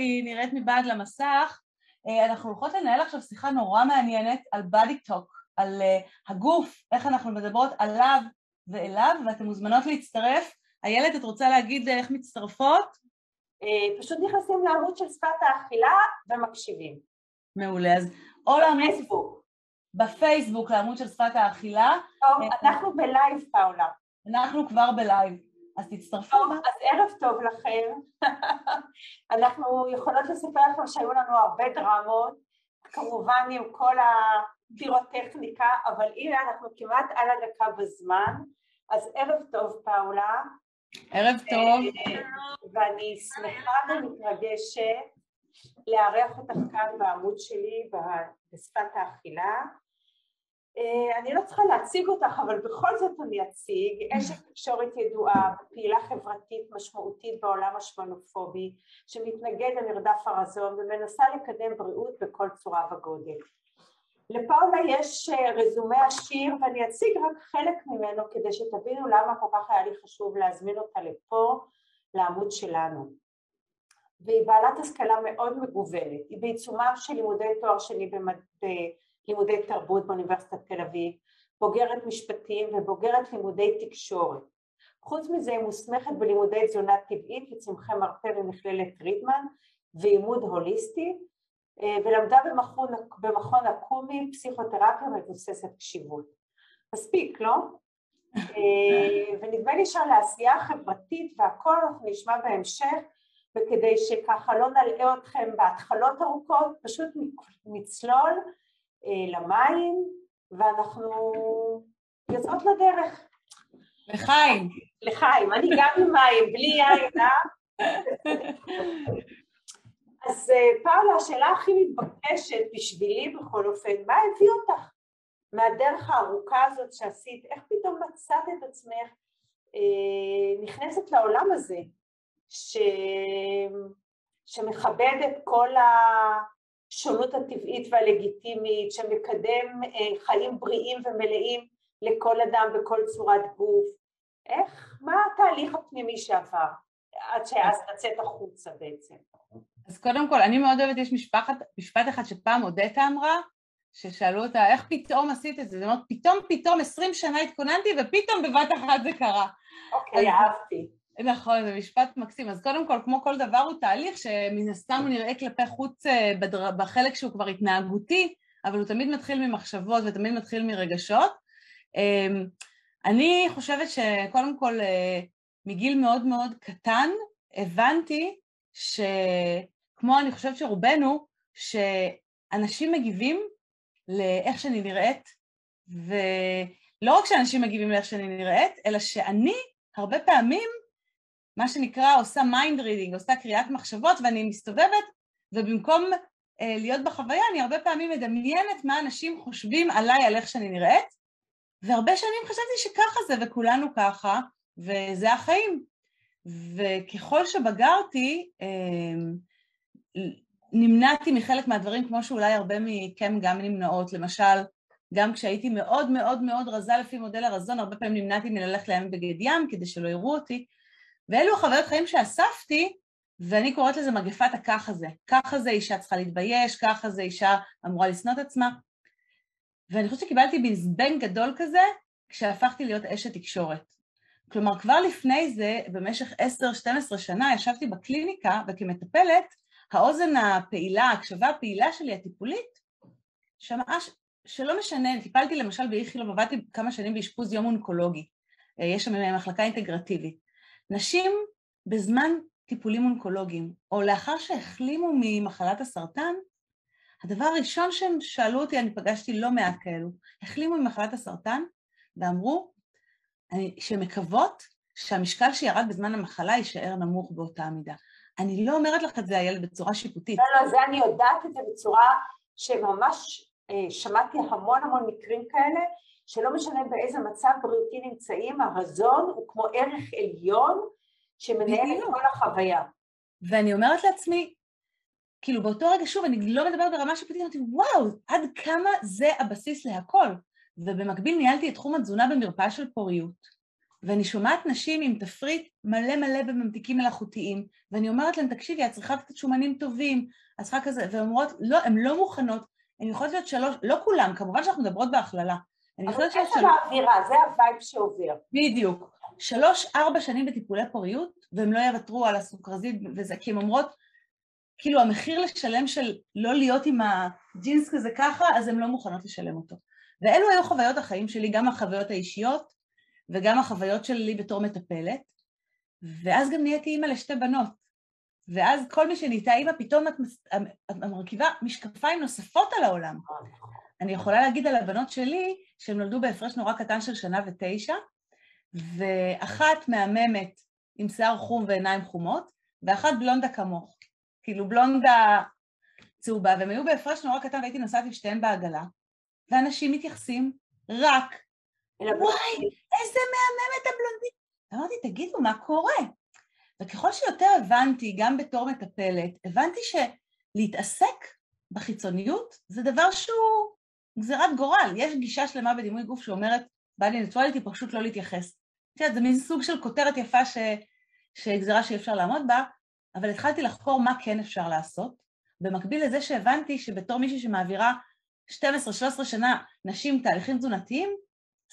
היא נראית מבעד למסך, אה, אנחנו הולכות לנהל עכשיו שיחה נורא מעניינת על body talk, על אה, הגוף, איך אנחנו מדברות עליו ואליו, ואתן מוזמנות להצטרף. איילת, את רוצה להגיד איך מצטרפות? פשוט נכנסים לעמוד של שפת האכילה ומקשיבים. מעולה, אז או לעמוד... בפייסבוק לעמוד של שפת האכילה. טוב, אנחנו בלייב, פאולה. אנחנו כבר בלייב. אז תצטרפו. טוב, אז ערב טוב לכם. אנחנו יכולות לספר לכם שהיו לנו הרבה דרמות, כמובן עם כל הפירוטכניקה, אבל הנה אנחנו כמעט על הדקה בזמן, אז ערב טוב פאולה. ערב טוב. ואני שמחה ומתרגשת לארח אותך כאן בעמוד שלי בשפת האכילה. אה, אני לא צריכה להציג אותך, אבל בכל זאת אני אציג. אשת תקשורת ידועה, פעילה חברתית משמעותית בעולם השמנופובי, שמתנגד למרדף הרזון ומנסה לקדם בריאות בכל צורה וגודל. לפאולה יש אה, רזומה עשיר ואני אציג רק חלק ממנו כדי שתבינו למה כל כך היה לי חשוב להזמין אותה לפה, לעמוד שלנו. והיא בעלת השכלה מאוד מגוונת, היא בעיצומם של לימודי תואר שני במד... לימודי תרבות באוניברסיטת תל אביב, בוגרת משפטים ובוגרת לימודי תקשורת. חוץ מזה היא מוסמכת בלימודי תזונה טבעית וצמחי מרפא במכללת רידמן ועימוד הוליסטי אה, ולמדה במכון, במכון הקומי פסיכותרפיה מבוססת קשיבות. מספיק, לא? אה, ונדמה לי שעל העשייה החברתית והכל אנחנו נשמע בהמשך וכדי שככה לא נלאה אתכם בהתחלות ארוכות, פשוט נצלול למים, ואנחנו יוצאות לדרך. לחיים. לחיים, אני גם עם מים, בלי יין, אה? אז אה, פאולה, השאלה הכי מתבקשת בשבילי בכל אופן, מה הביא אותך מהדרך הארוכה הזאת שעשית? איך פתאום מצאת את עצמך אה, נכנסת לעולם הזה, ש... שמכבד את כל ה... השונות הטבעית והלגיטימית, שמקדם אה, חיים בריאים ומלאים לכל אדם בכל צורת גוף. איך, מה התהליך הפנימי שעבר עד שאז לצאת החוצה בעצם? אז קודם כל, אני מאוד אוהבת, יש משפחת, משפט אחד שפעם אודטה אמרה, ששאלו אותה, איך פתאום עשית את זה? זאת אומרת, פתאום, פתאום, עשרים שנה התכוננתי, ופתאום בבת אחת זה קרה. אוקיי, אז, אהבתי. נכון, זה משפט מקסים. אז קודם כל, כמו כל דבר הוא תהליך שמן הסתם הוא נראה כלפי חוץ אה, בדר... בחלק שהוא כבר התנהגותי, אבל הוא תמיד מתחיל ממחשבות ותמיד מתחיל מרגשות. אמ, אני חושבת שקודם כל, אה, מגיל מאוד מאוד קטן, הבנתי שכמו אני חושבת שרובנו, שאנשים מגיבים לאיך שאני נראית, ולא רק שאנשים מגיבים לאיך שאני נראית, אלא שאני הרבה פעמים מה שנקרא עושה mind reading, עושה קריאת מחשבות ואני מסתובבת ובמקום אה, להיות בחוויה אני הרבה פעמים מדמיינת מה אנשים חושבים עליי, על איך שאני נראית והרבה שנים חשבתי שככה זה וכולנו ככה וזה החיים. וככל שבגרתי אה, נמנעתי מחלק מהדברים כמו שאולי הרבה מכם גם נמנעות, למשל גם כשהייתי מאוד מאוד מאוד רזה לפי מודל הרזון, הרבה פעמים נמנעתי מללכת לים בגד ים כדי שלא יראו אותי, ואלו החוויות חיים שאספתי, ואני קוראת לזה מגפת הככה זה. ככה זה אישה צריכה להתבייש, ככה זה אישה אמורה לשנוא את עצמה. ואני חושבת שקיבלתי בזבנג גדול כזה כשהפכתי להיות אשת תקשורת. כלומר, כבר לפני זה, במשך 10-12 שנה, ישבתי בקליניקה וכמטפלת, האוזן הפעילה, ההקשבה הפעילה שלי, הטיפולית, שמעה שלא משנה, טיפלתי למשל באיכילוב, עבדתי כמה שנים באשפוז יום אונקולוגי, יש שם מחלקה אינטגרטיבית. נשים בזמן טיפולים אונקולוגיים, או לאחר שהחלימו ממחלת הסרטן, הדבר הראשון שהם שאלו אותי, אני פגשתי לא מעט כאלו, החלימו ממחלת הסרטן ואמרו שהן מקוות שהמשקל שירד בזמן המחלה יישאר נמוך באותה מידה. אני לא אומרת לך את זה, איילת, בצורה שיפוטית. לא, לא, זה אני יודעת את זה בצורה שממש אה, שמעתי המון המון מקרים כאלה, שלא משנה באיזה מצב בריאותי נמצאים, הרזון הוא כמו ערך עליון שמנהל את כל החוויה. ואני אומרת לעצמי, כאילו באותו רגע, שוב, אני לא מדברת ברמה שפתאום אמרתי, וואו, עד כמה זה הבסיס להכל. ובמקביל ניהלתי את תחום התזונה במרפאה של פוריות. ואני שומעת נשים עם תפריט מלא מלא בממתיקים מלאכותיים, ואני אומרת להן, תקשיבי, את צריכה קצת שומנים טובים, את צריכה כזה, והן אומרות, לא, הן לא מוכנות, הן יכולות להיות שלוש, לא כולן, כמובן שאנחנו מדברות בהכללה. אבל איך זה האווירה, זה ה vibe שעובר. בדיוק. שלוש-ארבע שנים בטיפולי פוריות, והם לא יוותרו על הסוכרזית וזה, כי הן אומרות, כאילו המחיר לשלם של לא להיות עם הג'ינס כזה ככה, אז הן לא מוכנות לשלם אותו. ואלו היו חוויות החיים שלי, גם החוויות האישיות וגם החוויות שלי בתור מטפלת, ואז גם נהייתי אימא לשתי בנות. ואז כל מי שנהייתה אימא, פתאום את, את מרכיבה משקפיים נוספות על העולם. אני יכולה להגיד על הבנות שלי, שהן נולדו בהפרש נורא קטן של שנה ותשע, ואחת מהממת עם שיער חום ועיניים חומות, ואחת בלונדה כמוך. כאילו בלונדה צהובה, והם היו בהפרש נורא קטן והייתי נוסעת עם שתיהן בעגלה, ואנשים מתייחסים רק, וואי, איזה מהממת הבלונדית. אמרתי, תגידו, מה קורה? וככל שיותר הבנתי, גם בתור מטפלת, הבנתי שלהתעסק בחיצוניות זה דבר שהוא גזירת גורל. יש גישה שלמה בדימוי גוף שאומרת, בא לי נטרואליטי, פשוט לא להתייחס. את יודעת, זה מין סוג של כותרת יפה ש... שגזירה שאי אפשר לעמוד בה, אבל התחלתי לחקור מה כן אפשר לעשות, במקביל לזה שהבנתי שבתור מישהי שמעבירה 12-13 שנה נשים תהליכים תזונתיים,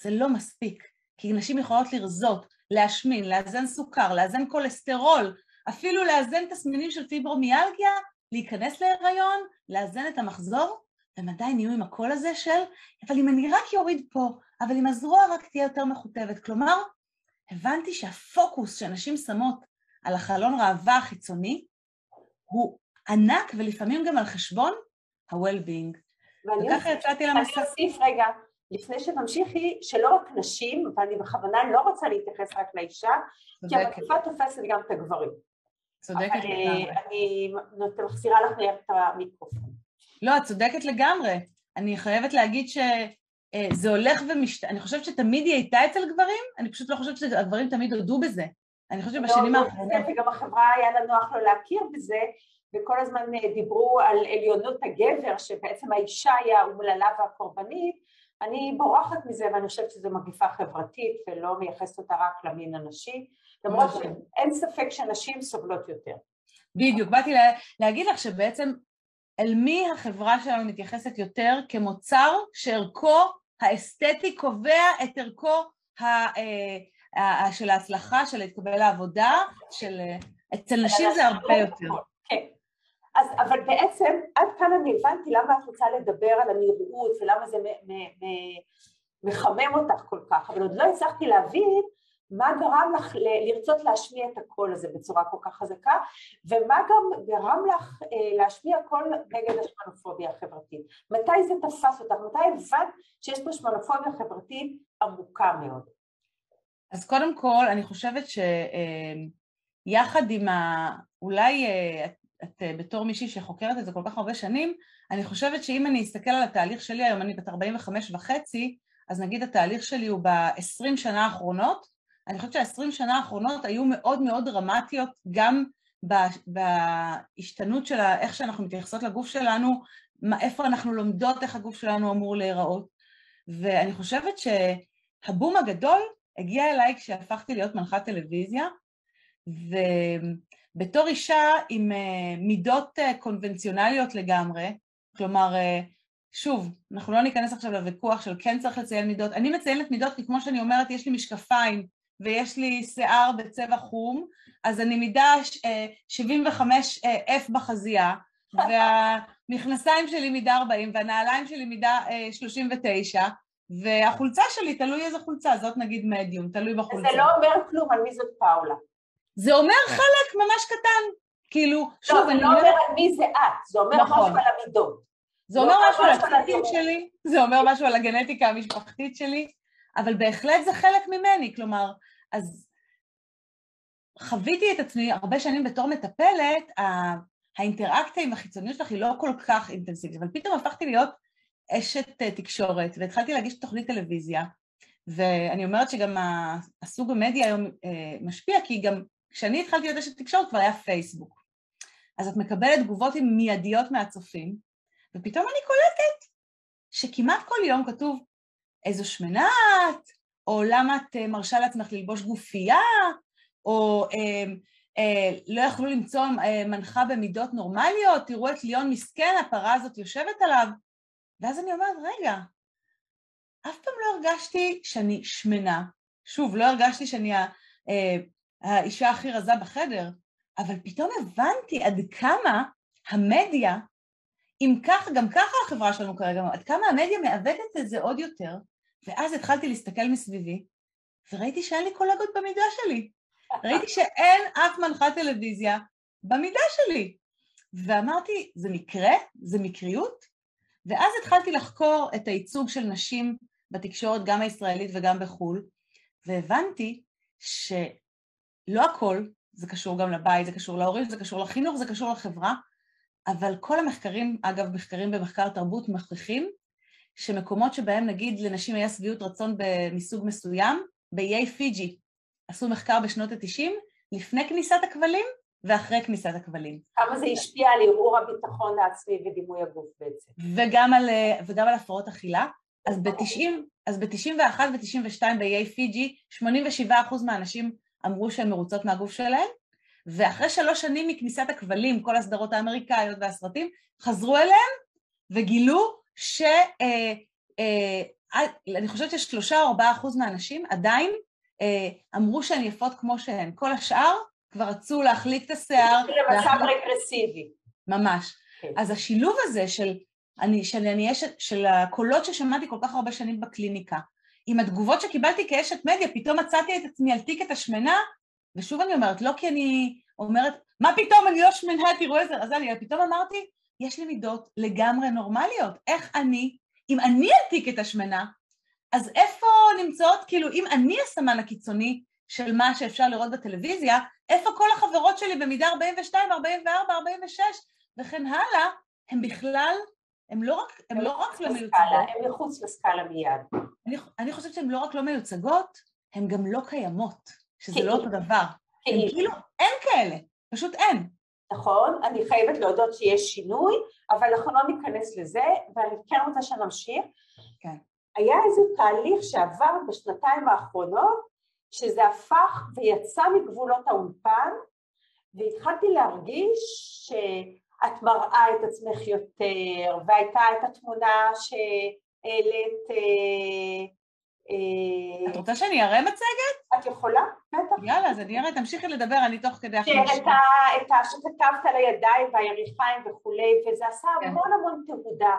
זה לא מספיק, כי נשים יכולות לרזות, להשמין, לאזן סוכר, לאזן כולסטרול, אפילו לאזן תסמינים של פיברומיאלגיה, להיכנס להיריון, לאזן את המחזור, והם עדיין יהיו עם הקול הזה של, אבל אם אני רק יוריד פה, אבל אם הזרוע רק תהיה יותר מכותבת. כלומר, הבנתי שהפוקוס שנשים שמות על החלון ראווה החיצוני הוא ענק ולפעמים גם על חשבון ה-well-being. וככה יצאתי למסע. אני אוסיף רגע, לפני שתמשיכי, שלא רק נשים, ואני בכוונה לא רוצה להתייחס רק לאישה, כי המקיפה תופסת גם את הגברים. צודקת לגמרי. אני מחזירה לך את המיקרופון. לא, את צודקת לגמרי. אני חייבת להגיד שזה הולך ומשת... אני חושבת שתמיד היא הייתה אצל גברים, אני פשוט לא חושבת שהגברים תמיד הודו בזה. אני חושבת שבשנים לא, האחרונות... וגם החברה היה לה נוח לא להכיר בזה, וכל הזמן דיברו על עליונות הגבר, שבעצם האישה היא האומללה והקורבנית, אני בורחת מזה ואני חושבת שזו מגיפה חברתית ולא מייחסת אותה רק למין הנשי, למרות שאין ספק שנשים סובלות יותר. בדיוק, באתי לה, להגיד לך שבעצם אל מי החברה שלנו מתייחסת יותר כמוצר שערכו האסתטי קובע את ערכו ה, אה, של ההצלחה, של להתקבל לעבודה, של... אצל נשים זה הרבה יותר. כן. אז, אבל בעצם עד כאן אני הבנתי למה את רוצה לדבר על הנראות ולמה זה מחמם אותך כל כך, אבל עוד לא הצלחתי להבין מה גרם לך לרצות להשמיע את הקול הזה בצורה כל כך חזקה, ומה גם גרם לך אה, להשמיע קול נגד השמנופוביה החברתית. מתי זה תפס אותך? מתי הבנת שיש פה שמנופוביה חברתית עמוקה מאוד? אז קודם כל, אני חושבת שיחד אה, עם ה... אולי אה, את בתור מישהי שחוקרת את זה כל כך הרבה שנים, אני חושבת שאם אני אסתכל על התהליך שלי היום, אני בת 45 וחצי, אז נגיד התהליך שלי הוא ב-20 שנה האחרונות, אני חושבת שה-20 שנה האחרונות היו מאוד מאוד דרמטיות גם בהשתנות של איך שאנחנו מתייחסות לגוף שלנו, איפה אנחנו לומדות איך הגוף שלנו אמור להיראות. ואני חושבת שהבום הגדול הגיע אליי כשהפכתי להיות מנחת טלוויזיה, ובתור אישה עם אה, מידות אה, קונבנציונליות לגמרי, כלומר, אה, שוב, אנחנו לא ניכנס עכשיו לוויכוח של כן צריך לציין מידות, אני מציינת מידות כי כמו שאני אומרת, יש לי משקפיים ויש לי שיער בצבע חום, אז אני מידה 75 F בחזייה, והמכנסיים שלי מידה 40 והנעליים שלי מידה 39, והחולצה שלי, תלוי איזה חולצה, זאת נגיד מדיום, תלוי בחולצה. זה לא אומר כלום על מי זאת פאולה. זה אומר חלק ממש קטן. כאילו, לא, שוב, אני... לא, זה לא אומר על מי זה את, זה אומר נכון. משהו על המידות. זה אומר משהו על הצדדים שלי, זה אומר משהו על הגנטיקה המשפחתית שלי, אבל בהחלט זה חלק ממני, כלומר, אז חוויתי את עצמי הרבה שנים בתור מטפלת, האינטראקציה עם החיצוניות שלך היא לא כל כך אינטנסיבית, אבל פתאום הפכתי להיות אשת אה, תקשורת, והתחלתי להגיש תוכנית טלוויזיה, ואני אומרת שגם הסוג המדיה היום אה, משפיע, כי גם כשאני התחלתי להיות אשת תקשורת כבר היה פייסבוק. אז את מקבלת תגובות מיידיות מהצופים, ופתאום אני קולטת שכמעט כל יום כתוב איזו שמנה את, או למה את אה, מרשה לעצמך ללבוש גופייה, או אה, אה, לא יכלו למצוא אה, מנחה במידות נורמליות, תראו את ליאון מסכן, הפרה הזאת יושבת עליו. ואז אני אומרת, רגע, אף פעם לא הרגשתי שאני שמנה. שוב, לא הרגשתי שאני אה, האישה הכי רזה בחדר, אבל פתאום הבנתי עד כמה המדיה, אם כך, גם ככה החברה שלנו כרגע, עד כמה המדיה מעוותת את זה עוד יותר, ואז התחלתי להסתכל מסביבי, וראיתי שאין לי קולגות במידה שלי. ראיתי שאין אף מנחת טלוויזיה במידה שלי. ואמרתי, זה מקרה? זה מקריות? ואז התחלתי לחקור את הייצוג של נשים בתקשורת, גם הישראלית וגם בחו"ל, והבנתי שלא הכל, זה קשור גם לבית, זה קשור להורים, זה קשור לחינוך, זה קשור לחברה, אבל כל המחקרים, אגב, מחקרים במחקר תרבות מכריחים שמקומות שבהם נגיד לנשים היה שביעות רצון מסוג מסוים, באיי פיג'י עשו מחקר בשנות ה-90, לפני כניסת הכבלים ואחרי כניסת הכבלים. כמה זה השפיע על ערעור הביטחון העצמי ודימוי הגוף בעצם. וגם על, וגם על הפרעות אכילה. אז ב-90, אז ב-91 ו-92 באיי פיג'י, 87% מהנשים אמרו שהן מרוצות מהגוף שלהן, ואחרי שלוש שנים מכניסת הכבלים, כל הסדרות האמריקאיות והסרטים, חזרו אליהם וגילו ש... אה, אה, אני חושבת ששלושה או ארבעה אחוז מהנשים עדיין אה, אמרו שהן יפות כמו שהן. כל השאר כבר רצו להחליק את השיער. זה למצב רגרסיבי. ממש. כן. אז השילוב הזה של, אני, של, אני אשת, של הקולות ששמעתי כל כך הרבה שנים בקליניקה, עם התגובות שקיבלתי כאשת מדיה, פתאום מצאתי את עצמי על טיקט השמנה, ושוב אני אומרת, לא כי אני אומרת, מה פתאום, אני לא שמנה, תראו איזה רזה אני, פתאום אמרתי, יש לי מידות לגמרי נורמליות. איך אני, אם אני אעתיק את השמנה, אז איפה נמצאות, כאילו, אם אני הסמן הקיצוני של מה שאפשר לראות בטלוויזיה, איפה כל החברות שלי במידה 42, 44, 46 וכן הלאה, הם בכלל, הם לא רק, הם לא רק לא מיוצגות. הם מחוץ לסקאלה מיד. אני, אני חושבת שהן לא רק לא מיוצגות, הן גם לא קיימות, שזה לא אותו דבר. הם כאילו, אין כאלה, פשוט אין. נכון, אני חייבת להודות שיש שינוי, אבל אנחנו לא ניכנס לזה, ואני כן רוצה שנמשיך. כן. היה איזה תהליך שעבר בשנתיים האחרונות, שזה הפך ויצא מגבולות האולפן, והתחלתי להרגיש שאת מראה את עצמך יותר, והייתה את התמונה שהעלית אה, אה, את רוצה שאני אראה מצגת? את יכולה, בטח. יאללה, אז אני אראה, תמשיכי לדבר, אני תוך כדי עכשיו נשמע. את ה... שכתבת על הידיים והיריחיים וכולי, וזה עשה כן. המון המון תהודה,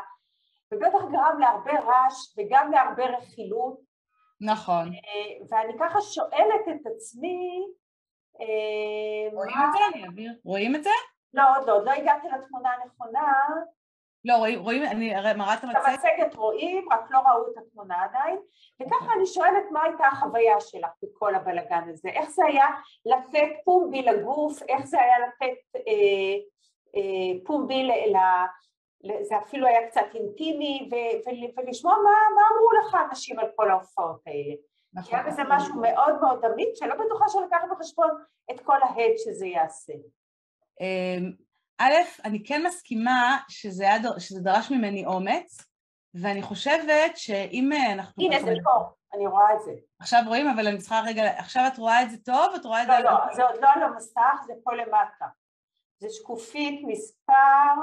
ובטח גרם להרבה רעש וגם להרבה רכילות. נכון. אה, ואני ככה שואלת את עצמי... אה, רואים את זה? אני אעביר. רואים את זה? לא, עוד לא, עוד לא הגעתי לתמונה הנכונה. לא, רואים, רואים, אני מראה את המצגת. את המצגת רואים, רק לא ראו את התמונה עדיין, וככה אני שואלת מה הייתה החוויה שלך בכל הבלגן הזה, איך זה היה לתת פומבי לגוף, איך זה היה לתת אה, אה, פומבי ל... ל זה אפילו היה קצת אינטימי, ו, ו, ולשמוע מה, מה אמרו לך אנשים על כל ההופעות האלה. נכון. כי היה בזה משהו מאוד מאוד אמיץ, שלא בטוחה שלקח בחשבון את כל ההד שזה יעשה. א', אני כן מסכימה שזה, היה, שזה דרש ממני אומץ, ואני חושבת שאם אנחנו... הנה, זה פה, אני רואה את זה. עכשיו רואים, אבל אני צריכה רגע... עכשיו את רואה את זה טוב? את רואה את לא, זה... לא, לא, זה עוד לא על המסך, זה פה למטה. זה שקופית, מספר...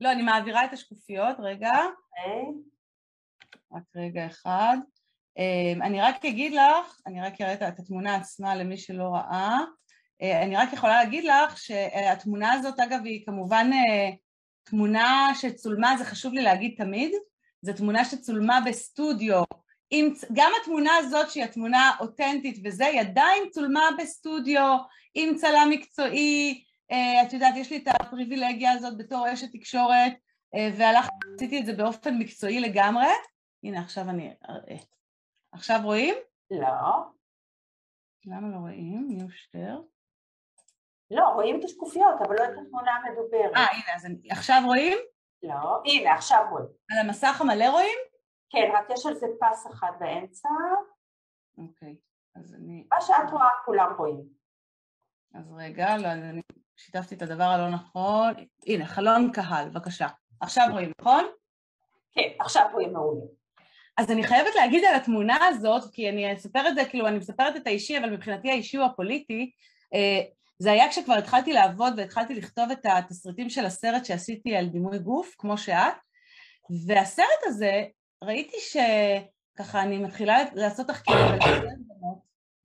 לא, אני מעבירה את השקופיות, רגע. אוקיי. רק רגע אחד. אמ, אני רק אגיד לך, אני רק אראה את התמונה עצמה למי שלא ראה. אה, אני רק יכולה להגיד לך שהתמונה הזאת, אגב, היא כמובן אה, תמונה שצולמה, זה חשוב לי להגיד תמיד, זו תמונה שצולמה בסטודיו. עם, גם התמונה הזאת, שהיא התמונה אותנטית וזה, היא עדיין צולמה בסטודיו עם צלם מקצועי, אה, את יודעת, יש לי את הפריבילגיה הזאת בתור אשת תקשורת, והלכתי, עשיתי את זה באופן מקצועי לגמרי. הנה, עכשיו אני אראה. עכשיו רואים? לא. למה לא רואים? ניושטר. לא, רואים את השקופיות, אבל לא את התמונה המדוברת. אה, הנה, אז אני... עכשיו רואים? לא, הנה, עכשיו רואים. על המסך המלא רואים? כן, רק יש על זה פס אחד באמצע. אוקיי, אז אני... מה שאת רואה כולם רואים. אז רגע, לא, אני שיתפתי את הדבר הלא נכון. הנה, חלון קהל, בבקשה. עכשיו רואים, נכון? כן, עכשיו רואים מעולה. אז אני חייבת להגיד על התמונה הזאת, כי אני אספר את זה, כאילו אני מספרת את האישי, אבל מבחינתי האישי הוא הפוליטי, אה, זה היה כשכבר התחלתי לעבוד והתחלתי לכתוב את התסריטים של הסרט שעשיתי על דימוי גוף, כמו שאת, והסרט הזה, ראיתי שככה אני מתחילה לעשות תחקירים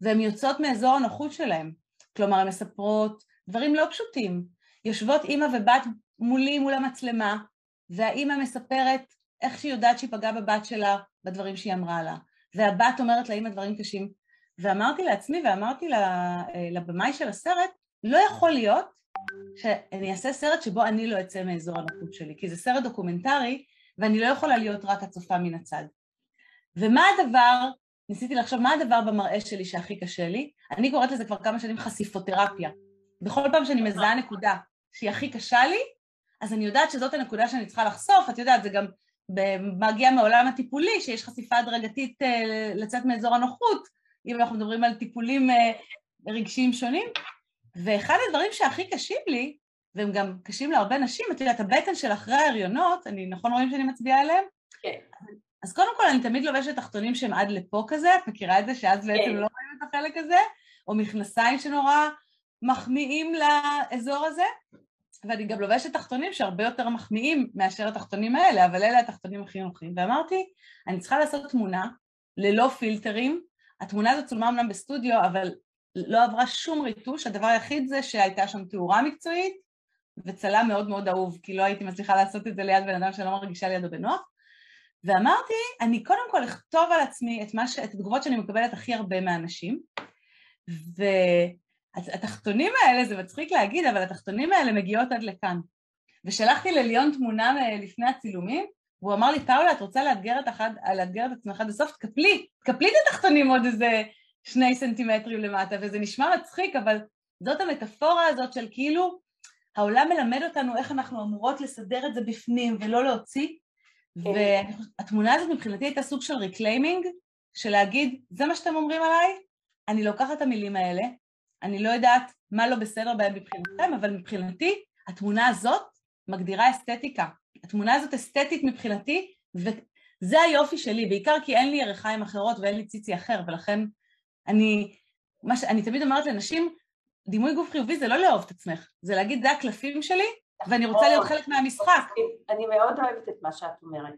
והן יוצאות מאזור הנוחות שלהן. כלומר, הן מספרות דברים לא פשוטים. יושבות אימא ובת מולי מול המצלמה, והאימא מספרת איך שהיא יודעת שהיא פגעה בבת שלה בדברים שהיא אמרה לה, והבת אומרת לאימא דברים קשים. ואמרתי לעצמי ואמרתי לבמאי של הסרט, לא יכול להיות שאני אעשה סרט שבו אני לא אצא מאזור הנוחות שלי, כי זה סרט דוקומנטרי ואני לא יכולה להיות רק הצופה מן הצד. ומה הדבר, ניסיתי לחשוב מה הדבר במראה שלי שהכי קשה לי, אני קוראת לזה כבר כמה שנים חשיפותרפיה. בכל פעם שאני מזהה נקודה שהיא הכי קשה לי, אז אני יודעת שזאת הנקודה שאני צריכה לחשוף, את יודעת, זה גם מגיע מעולם הטיפולי, שיש חשיפה הדרגתית אה, לצאת מאזור הנוחות, אם אנחנו מדברים על טיפולים אה, רגשיים שונים. ואחד הדברים שהכי קשים לי, והם גם קשים להרבה נשים, את יודעת, הבטן של אחרי ההריונות, אני נכון רואים שאני מצביעה עליהם? כן. אז קודם כל אני תמיד לובשת תחתונים שהם עד לפה כזה, את מכירה את זה שאז בעצם כן. לא רואים את החלק הזה? או מכנסיים שנורא מחמיאים לאזור הזה, ואני גם לובשת תחתונים שהרבה יותר מחמיאים מאשר התחתונים האלה, אבל אלה התחתונים הכי נוחים. ואמרתי, אני צריכה לעשות תמונה ללא פילטרים, התמונה הזאת צולמה אמנם בסטודיו, אבל לא עברה שום ריטוש, הדבר היחיד זה שהייתה שם תאורה מקצועית וצלם מאוד מאוד אהוב, כי לא הייתי מצליחה לעשות את זה ליד בן אדם שלא מרגישה לידו בנוח. ואמרתי, אני קודם כל אכתוב על עצמי את, ש... את התגובות שאני מקבלת הכי הרבה מהאנשים, והתחתונים האלה, זה מצחיק להגיד, אבל התחתונים האלה מגיעות עד לכאן. ושלחתי לליון תמונה לפני הצילומים, והוא אמר לי, פאולה, את רוצה לאתגר את, אחד, לאתגר את עצמך עד הסוף? תקפלי, תקפלי את התחתונים עוד איזה שני סנטימטרים למטה, וזה נשמע מצחיק, אבל זאת המטאפורה הזאת של כאילו העולם מלמד אותנו איך אנחנו אמורות לסדר את זה בפנים ולא להוציא, כן. והתמונה הזאת מבחינתי הייתה סוג של reclaiming, של להגיד, זה מה שאתם אומרים עליי, אני לוקחת את המילים האלה, אני לא יודעת מה לא בסדר בהם מבחינתכם, אבל מבחינתי התמונה הזאת מגדירה אסתטיקה. התמונה הזאת אסתטית מבחינתי, וזה היופי שלי, בעיקר כי אין לי ירחיים אחרות ואין לי ציצי אחר, ולכן אני, ש... אני תמיד אומרת לנשים, דימוי גוף חיובי זה לא לאהוב את עצמך, זה להגיד זה הקלפים שלי ואני רוצה להיות חלק מהמשחק. אני מאוד אוהבת את מה שאת אומרת.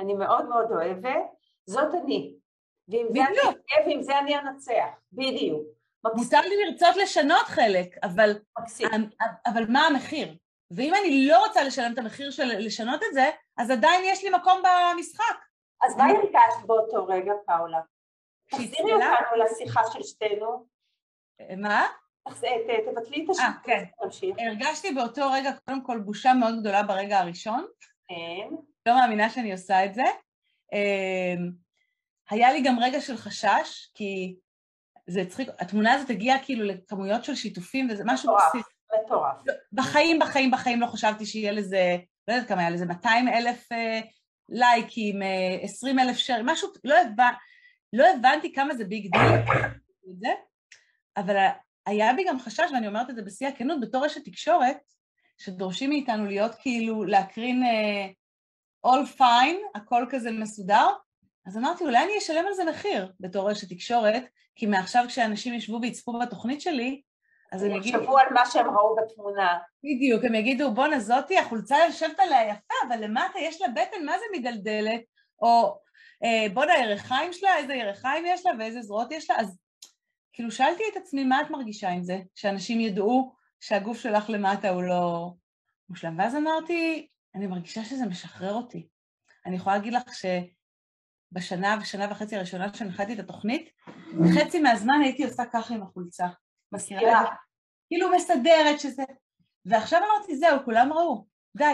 אני מאוד מאוד אוהבת, זאת אני. ועם זה אני אוהב ועם זה אני אנצח, בדיוק. מותר לי לרצות לשנות חלק, אבל, אבל מה המחיר? ואם אני לא רוצה לשלם את המחיר של לשנות את זה, אז עדיין יש לי מקום במשחק. אז מה הרגשת באותו רגע, פאולה? תחזירי אותנו לשיחה של שתינו. מה? תבטלי את השם. אה, כן. הרגשתי באותו רגע, קודם כל, בושה מאוד גדולה ברגע הראשון. כן. לא מאמינה שאני עושה את זה. אמ, היה לי גם רגע של חשש, כי זה הצחיק, התמונה הזאת הגיעה כאילו לכמויות של שיתופים וזה משהו בסיס. מטורף. בחיים, בחיים, בחיים לא חשבתי שיהיה לזה, לא יודעת כמה היה לזה, 200 אלף אה, לייקים, 20 אה, אלף שרים, משהו, לא הבנתי. לא הבנתי כמה זה big deal, אבל היה בי גם חשש, ואני אומרת את זה בשיא הכנות, בתור אשת תקשורת, שדורשים מאיתנו להיות כאילו, להקרין uh, all fine, הכל כזה מסודר, אז אמרתי, אולי אני אשלם על זה מחיר בתור אשת תקשורת, כי מעכשיו כשאנשים ישבו ויצפו בתוכנית שלי, אז הם יגידו... יחשבו על מה שהם ראו בתמונה. בדיוק, הם יגידו, בואנה זאתי, החולצה יושבת עליה יפה, אבל למטה יש לה בטן, מה זה מדלדלת? או אה, בואנה, ירחיים שלה, איזה ירחיים יש לה ואיזה זרועות יש לה, אז כאילו שאלתי את עצמי, מה את מרגישה עם זה? שאנשים ידעו שהגוף שלך למטה הוא לא מושלם. ואז אמרתי, אני מרגישה שזה משחרר אותי. אני יכולה להגיד לך שבשנה ושנה וחצי הראשונה שהנחתי את התוכנית, חצי מהזמן הייתי עושה ככה עם החולצה. מזכירה? כאילו מסדרת שזה... ועכשיו אמרתי, זהו, כולם ראו. די.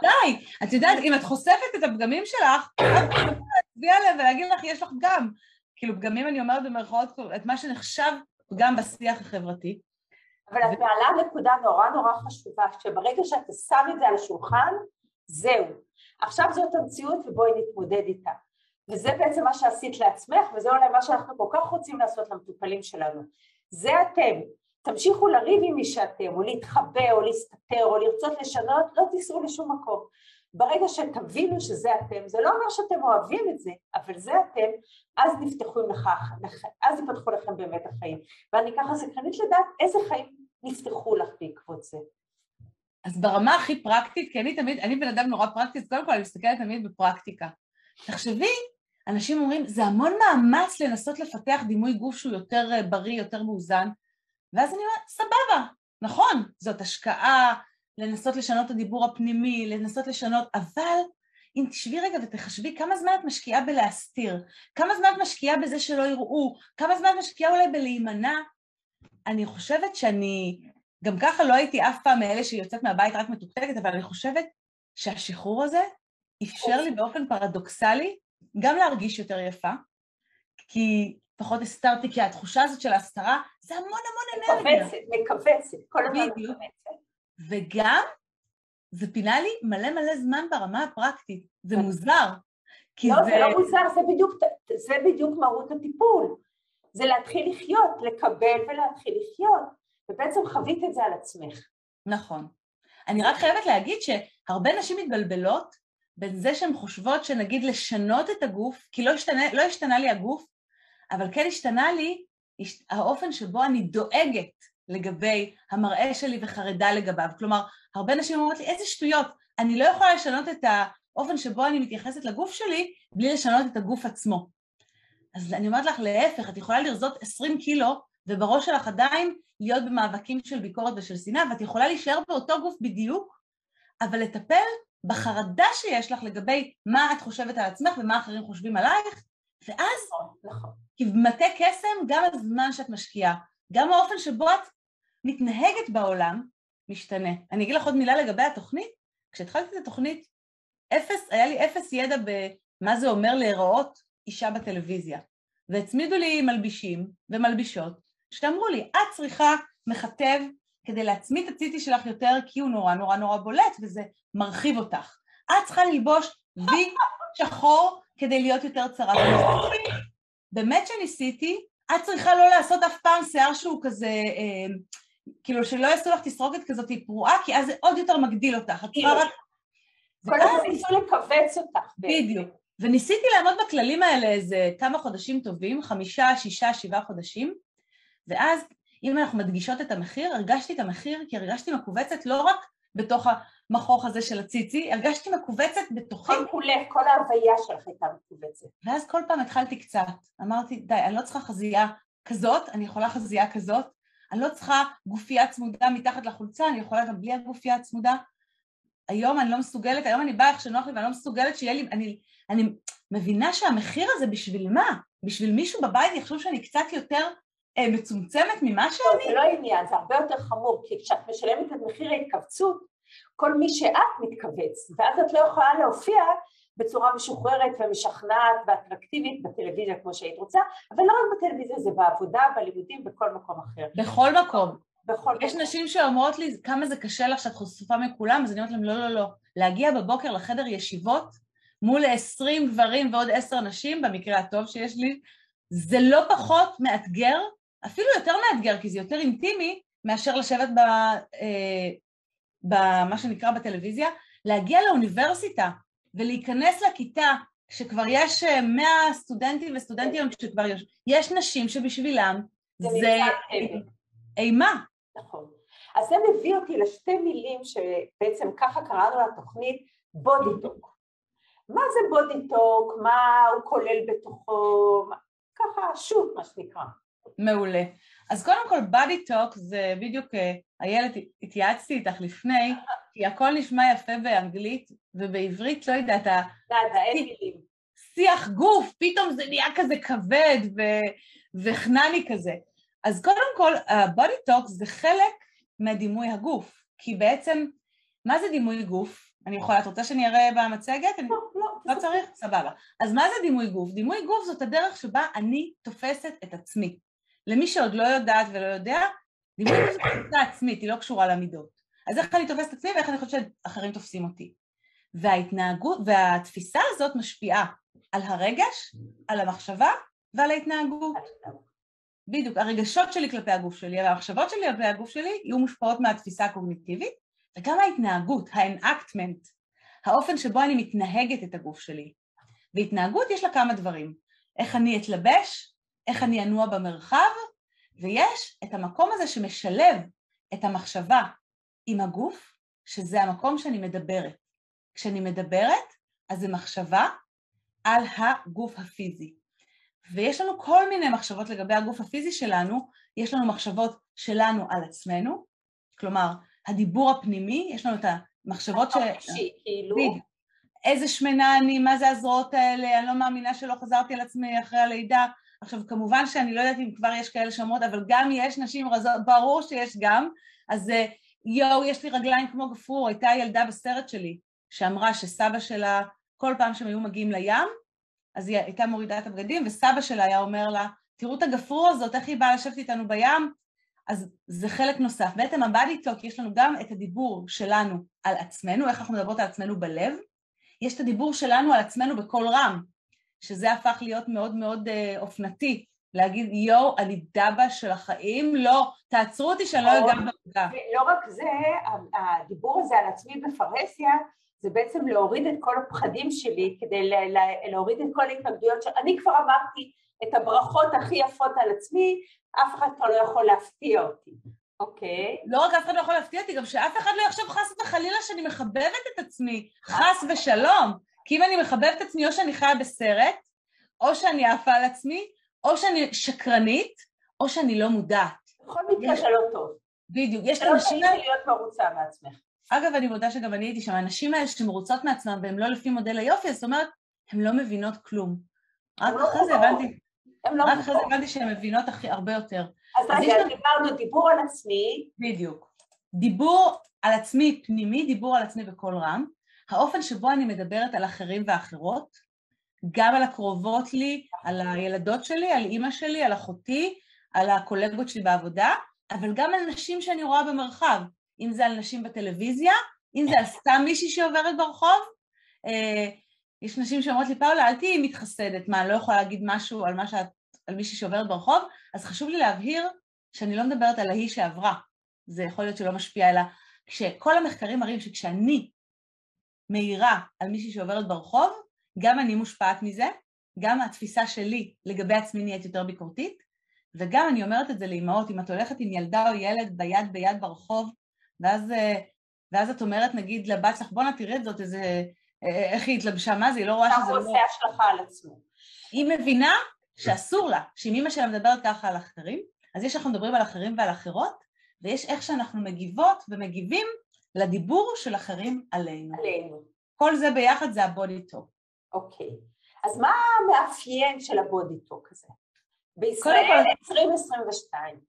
די. את יודעת, אם את חושפת את הפגמים שלך, את יכולה להצביע עליהם ולהגיד לך, יש לך פגם. כאילו, פגמים אני אומרת במרכאות, את מה שנחשב פגם בשיח החברתי. אבל את מעלה נקודה נורא נורא חשובה, שברגע שאתה שם את זה על השולחן, זהו. עכשיו זאת המציאות ובואי נתמודד איתה. וזה בעצם מה שעשית לעצמך, וזה אולי מה שאנחנו כל כך רוצים לעשות למטופלים שלנו. זה אתם. תמשיכו לריב עם מי שאתם, או להתחבא, או להסתתר, או לרצות לשנות, לא תיסעו לשום מקום. ברגע שתבינו שזה אתם, זה לא אומר שאתם אוהבים את זה, אבל זה אתם, אז נפתחו לך, אז יפתחו לכם באמת החיים. ואני ככה סקרנית לדעת איזה חיים נפתחו לך בעקבות זה. אז ברמה הכי פרקטית, כי אני תמיד, אני בן אדם נורא פרקטי, אז קודם כל אני מסתכלת תמיד בפרקטיקה. תחשבי, אנשים אומרים, זה המון מאמץ לנסות לפתח דימוי גוף שהוא יותר אה, בריא, יותר מאוזן, ואז אני אומרת, סבבה, נכון, זאת השקעה, לנסות לשנות את הדיבור הפנימי, לנסות לשנות, אבל אם תשבי רגע ותחשבי כמה זמן את משקיעה בלהסתיר, כמה זמן את משקיעה בזה שלא יראו, כמה זמן את משקיעה אולי בלהימנע, אני חושבת שאני, גם ככה לא הייתי אף פעם מאלה שיוצאת מהבית רק מתוקתקת, אבל אני חושבת שהשחרור הזה אפשר לי באופן פרדוקסלי גם להרגיש יותר יפה, כי פחות הסתרתי, כי התחושה הזאת של ההסתרה זה המון המון אנרגיה. מכווצת, מכווצת, כל הזמן מכווצת. וגם זה פינה לי מלא מלא זמן ברמה הפרקטית, זה מוזר. לא, זה... זה לא מוזר, זה בדיוק, זה בדיוק מהות הטיפול. זה להתחיל לחיות, לקבל ולהתחיל לחיות, ובעצם חווית את זה על עצמך. נכון. אני רק חייבת להגיד שהרבה נשים מתבלבלות בין זה שהן חושבות שנגיד לשנות את הגוף, כי לא השתנה, לא השתנה לי הגוף, אבל כן השתנה לי האופן שבו אני דואגת לגבי המראה שלי וחרדה לגביו. כלומר, הרבה נשים אומרות לי, איזה שטויות, אני לא יכולה לשנות את האופן שבו אני מתייחסת לגוף שלי בלי לשנות את הגוף עצמו. אז אני אומרת לך, להפך, את יכולה לרזות 20 קילו ובראש שלך עדיין להיות במאבקים של ביקורת ושל שנאה, ואת יכולה להישאר באותו גוף בדיוק, אבל לטפל בחרדה שיש לך לגבי מה את חושבת על עצמך ומה אחרים חושבים עלייך, ואז, נכון, נכון. כמטה קסם, גם הזמן שאת משקיעה, גם האופן שבו את מתנהגת בעולם, משתנה. אני אגיד לך עוד מילה לגבי התוכנית. כשהתחלתי את התוכנית, אפס, היה לי אפס ידע במה זה אומר להיראות אישה בטלוויזיה. והצמידו לי מלבישים ומלבישות, שאמרו לי, את צריכה מכתב כדי להצמיד את הציטי שלך יותר, כי הוא נורא נורא נורא בולט וזה מרחיב אותך. את צריכה ללבוש וי שחור כדי להיות יותר צרה. באמת שניסיתי, את צריכה לא לעשות אף פעם שיער שהוא כזה, אה, כאילו שלא יעשו לך תסרוקת כזאת פרועה, כי אז זה עוד יותר מגדיל אותך. את צריכה רק... כל הזמן ניסו לכווץ אותך. בדיוק. וניסיתי לעמוד בכללים האלה איזה כמה חודשים טובים, חמישה, שישה, שבעה חודשים, ואז אם אנחנו מדגישות את המחיר, הרגשתי את המחיר כי הרגשתי מכווצת לא רק בתוך המכוך הזה של הציצי, הרגשתי מכווצת בתוכי. כל כולך, כל ההוויה שלך הייתה מכווצת. ואז כל פעם התחלתי קצת, אמרתי, די, אני לא צריכה חזייה כזאת, אני יכולה חזייה כזאת, אני לא צריכה גופייה צמודה מתחת לחולצה, אני יכולה גם בלי הגופייה הצמודה. היום אני לא מסוגלת, היום אני באה איך שנוח לי ואני לא מסוגלת שיהיה לי, אני, אני מבינה שהמחיר הזה בשביל מה? בשביל מישהו בבית יחשוב שאני קצת יותר אה, מצומצמת ממה שאני? זה לא עניין, זה הרבה יותר חמור, כי כשאת משלמת את מחיר ההתכווצות, כל מי שאת מתכווץ, ואז את לא יכולה להופיע בצורה משוחררת ומשכנעת ואטרקטיבית בטלוויזיה כמו שהיית רוצה, אבל לא רק בטלוויזיה, זה בעבודה, בלימודים, בכל מקום אחר. בכל מקום. בכל יש מקום. נשים שאומרות לי כמה זה קשה לך שאת חשופה מכולם, אז אני אומרת להם לא, לא, לא. להגיע בבוקר לחדר ישיבות מול 20 גברים ועוד 10 נשים, במקרה הטוב שיש לי, זה לא פחות מאתגר, אפילו יותר מאתגר, כי זה יותר אינטימי מאשר לשבת ב, אה, במה שנקרא בטלוויזיה, להגיע לאוניברסיטה ולהיכנס לכיתה כשכבר יש 100 אה, סטודנטים וסטודנטיות שכבר יש, יש נשים שבשבילם זה, זה אימה. נכון. אז זה מביא אותי לשתי מילים שבעצם ככה קראנו לתוכנית בודי-טוק. מה זה body talk? מה הוא כולל בתוכו? ככה shoot מה שנקרא. מעולה. אז קודם כל body talk זה בדיוק, אה, איילת, התייעצתי איתך לפני, כי הכל נשמע יפה באנגלית, ובעברית, לא יודעת, שיח גוף, פתאום זה נהיה כזה כבד וחנני כזה. אז קודם כל, ה body talk זה חלק מהדימוי הגוף, כי בעצם, מה זה דימוי גוף? אני יכולה, את רוצה שאני אראה במצגת? לא, לא. לא צריך? סבבה. אז מה זה דימוי גוף? דימוי גוף זאת הדרך שבה אני תופסת את עצמי. למי שעוד לא יודעת ולא יודע, דימוי גוף זו תפיסה עצמית, היא לא קשורה למידות. אז איך אני תופסת את עצמי ואיך אני חושבת שאחרים תופסים אותי. וההתנהגות, והתפיסה הזאת משפיעה על הרגש, על המחשבה ועל ההתנהגות. בדיוק, הרגשות שלי כלפי הגוף שלי, המחשבות שלי כלפי הגוף שלי יהיו מושפעות מהתפיסה הקוגניטיבית, וגם ההתנהגות, האנאקטמנט, האופן שבו אני מתנהגת את הגוף שלי. והתנהגות יש לה כמה דברים. איך אני אתלבש, איך אני אנוע במרחב, ויש את המקום הזה שמשלב את המחשבה עם הגוף, שזה המקום שאני מדברת. כשאני מדברת, אז זה מחשבה על הגוף הפיזי. ויש לנו כל מיני מחשבות לגבי הגוף הפיזי שלנו, יש לנו מחשבות שלנו על עצמנו, כלומר, הדיבור הפנימי, יש לנו את המחשבות ש... כאילו... איזה שמנה אני, מה זה הזרועות האלה, אני לא מאמינה שלא חזרתי על עצמי אחרי הלידה. עכשיו, כמובן שאני לא יודעת אם כבר יש כאלה שאומרות, אבל גם יש נשים רזות, ברור שיש גם, אז אה, יואו, יש לי רגליים כמו גפרור, הייתה ילדה בסרט שלי שאמרה שסבא שלה, כל פעם שהם היו מגיעים לים, אז היא הייתה מורידה את הבגדים, וסבא שלה היה אומר לה, תראו את הגפרור הזאת, איך היא באה לשבת איתנו בים? אז זה חלק נוסף. בעצם הבאדי טוק, יש לנו גם את הדיבור שלנו על עצמנו, איך אנחנו מדברות על עצמנו בלב, יש את הדיבור שלנו על עצמנו בקול רם, שזה הפך להיות מאוד מאוד אה, אופנתי, להגיד יואו, אני דבה של החיים, לא, תעצרו אותי שאני לא אגע בעוגה. לא רק זה, הדיבור הזה על עצמי בפרהסיה, זה בעצם להוריד את כל הפחדים שלי כדי להוריד את כל ההתנגדויות שאני כבר אמרתי את הברכות הכי יפות על עצמי, אף אחד כבר לא יכול להפתיע אותי. אוקיי. לא רק אף אחד לא יכול להפתיע אותי, גם שאף אחד לא יחשוב חס וחלילה שאני מחבבת את עצמי, חס ושלום. כי אם אני מחבבת את עצמי, או שאני חיה בסרט, או שאני עפה על עצמי, או שאני שקרנית, או שאני לא מודעת. בכל מקרה זה לא טוב. בדיוק. יש אנשים... זה לא צריך להיות מרוצה מעצמך. אגב, אני מודה שגם אני הייתי שם, הנשים האלה שמרוצות מעצמן והן לא לפי מודל היופי, זאת אומרת, הן לא מבינות כלום. רק לא אחרי זה הבנתי, לא רק אחרי זה הבנתי שהן מבינות הרבה יותר. אז רגע, דיברנו דיבור על עצמי. בדיוק. דיבור על עצמי פנימי, דיבור על עצמי בקול רם. האופן שבו אני מדברת על אחרים ואחרות, גם על הקרובות לי, על הילדות שלי, על אימא שלי, על אחותי, על הקולגות שלי בעבודה, אבל גם על נשים שאני רואה במרחב, אם זה על נשים בטלוויזיה, אם זה על סתם מישהי שעוברת ברחוב. אה, יש נשים שאומרות לי, פאולה, אל תהיי מתחסדת, מה, אני לא יכולה להגיד משהו על, מה שאת, על מישהי שעוברת ברחוב? אז חשוב לי להבהיר שאני לא מדברת על ההיא שעברה, זה יכול להיות שלא משפיע, אלא כשכל המחקרים מראים שכשאני מאירה על מישהי שעוברת ברחוב, גם אני מושפעת מזה, גם התפיסה שלי לגבי עצמי נהיית יותר ביקורתית, וגם אני אומרת את זה לאמהות, אם את הולכת עם ילדה או ילד ביד ביד ברחוב, ואז, ואז את אומרת נגיד לבת שלך, בואנה תראי את זאת, איזה, איך היא התלבשה, מה זה, היא לא רואה שזה לא... הוא עושה השלכה על עצמו. היא מבינה שאסור לה, שאם אמא שלה מדברת ככה על אחרים, אז יש אנחנו מדברים על אחרים ועל אחרות, ויש איך שאנחנו מגיבות ומגיבים לדיבור של אחרים עלינו. עלינו. כל זה ביחד זה הבודי טוק. אוקיי. אז מה המאפיין של הבודי טוק הזה? בישראל כל... 2022.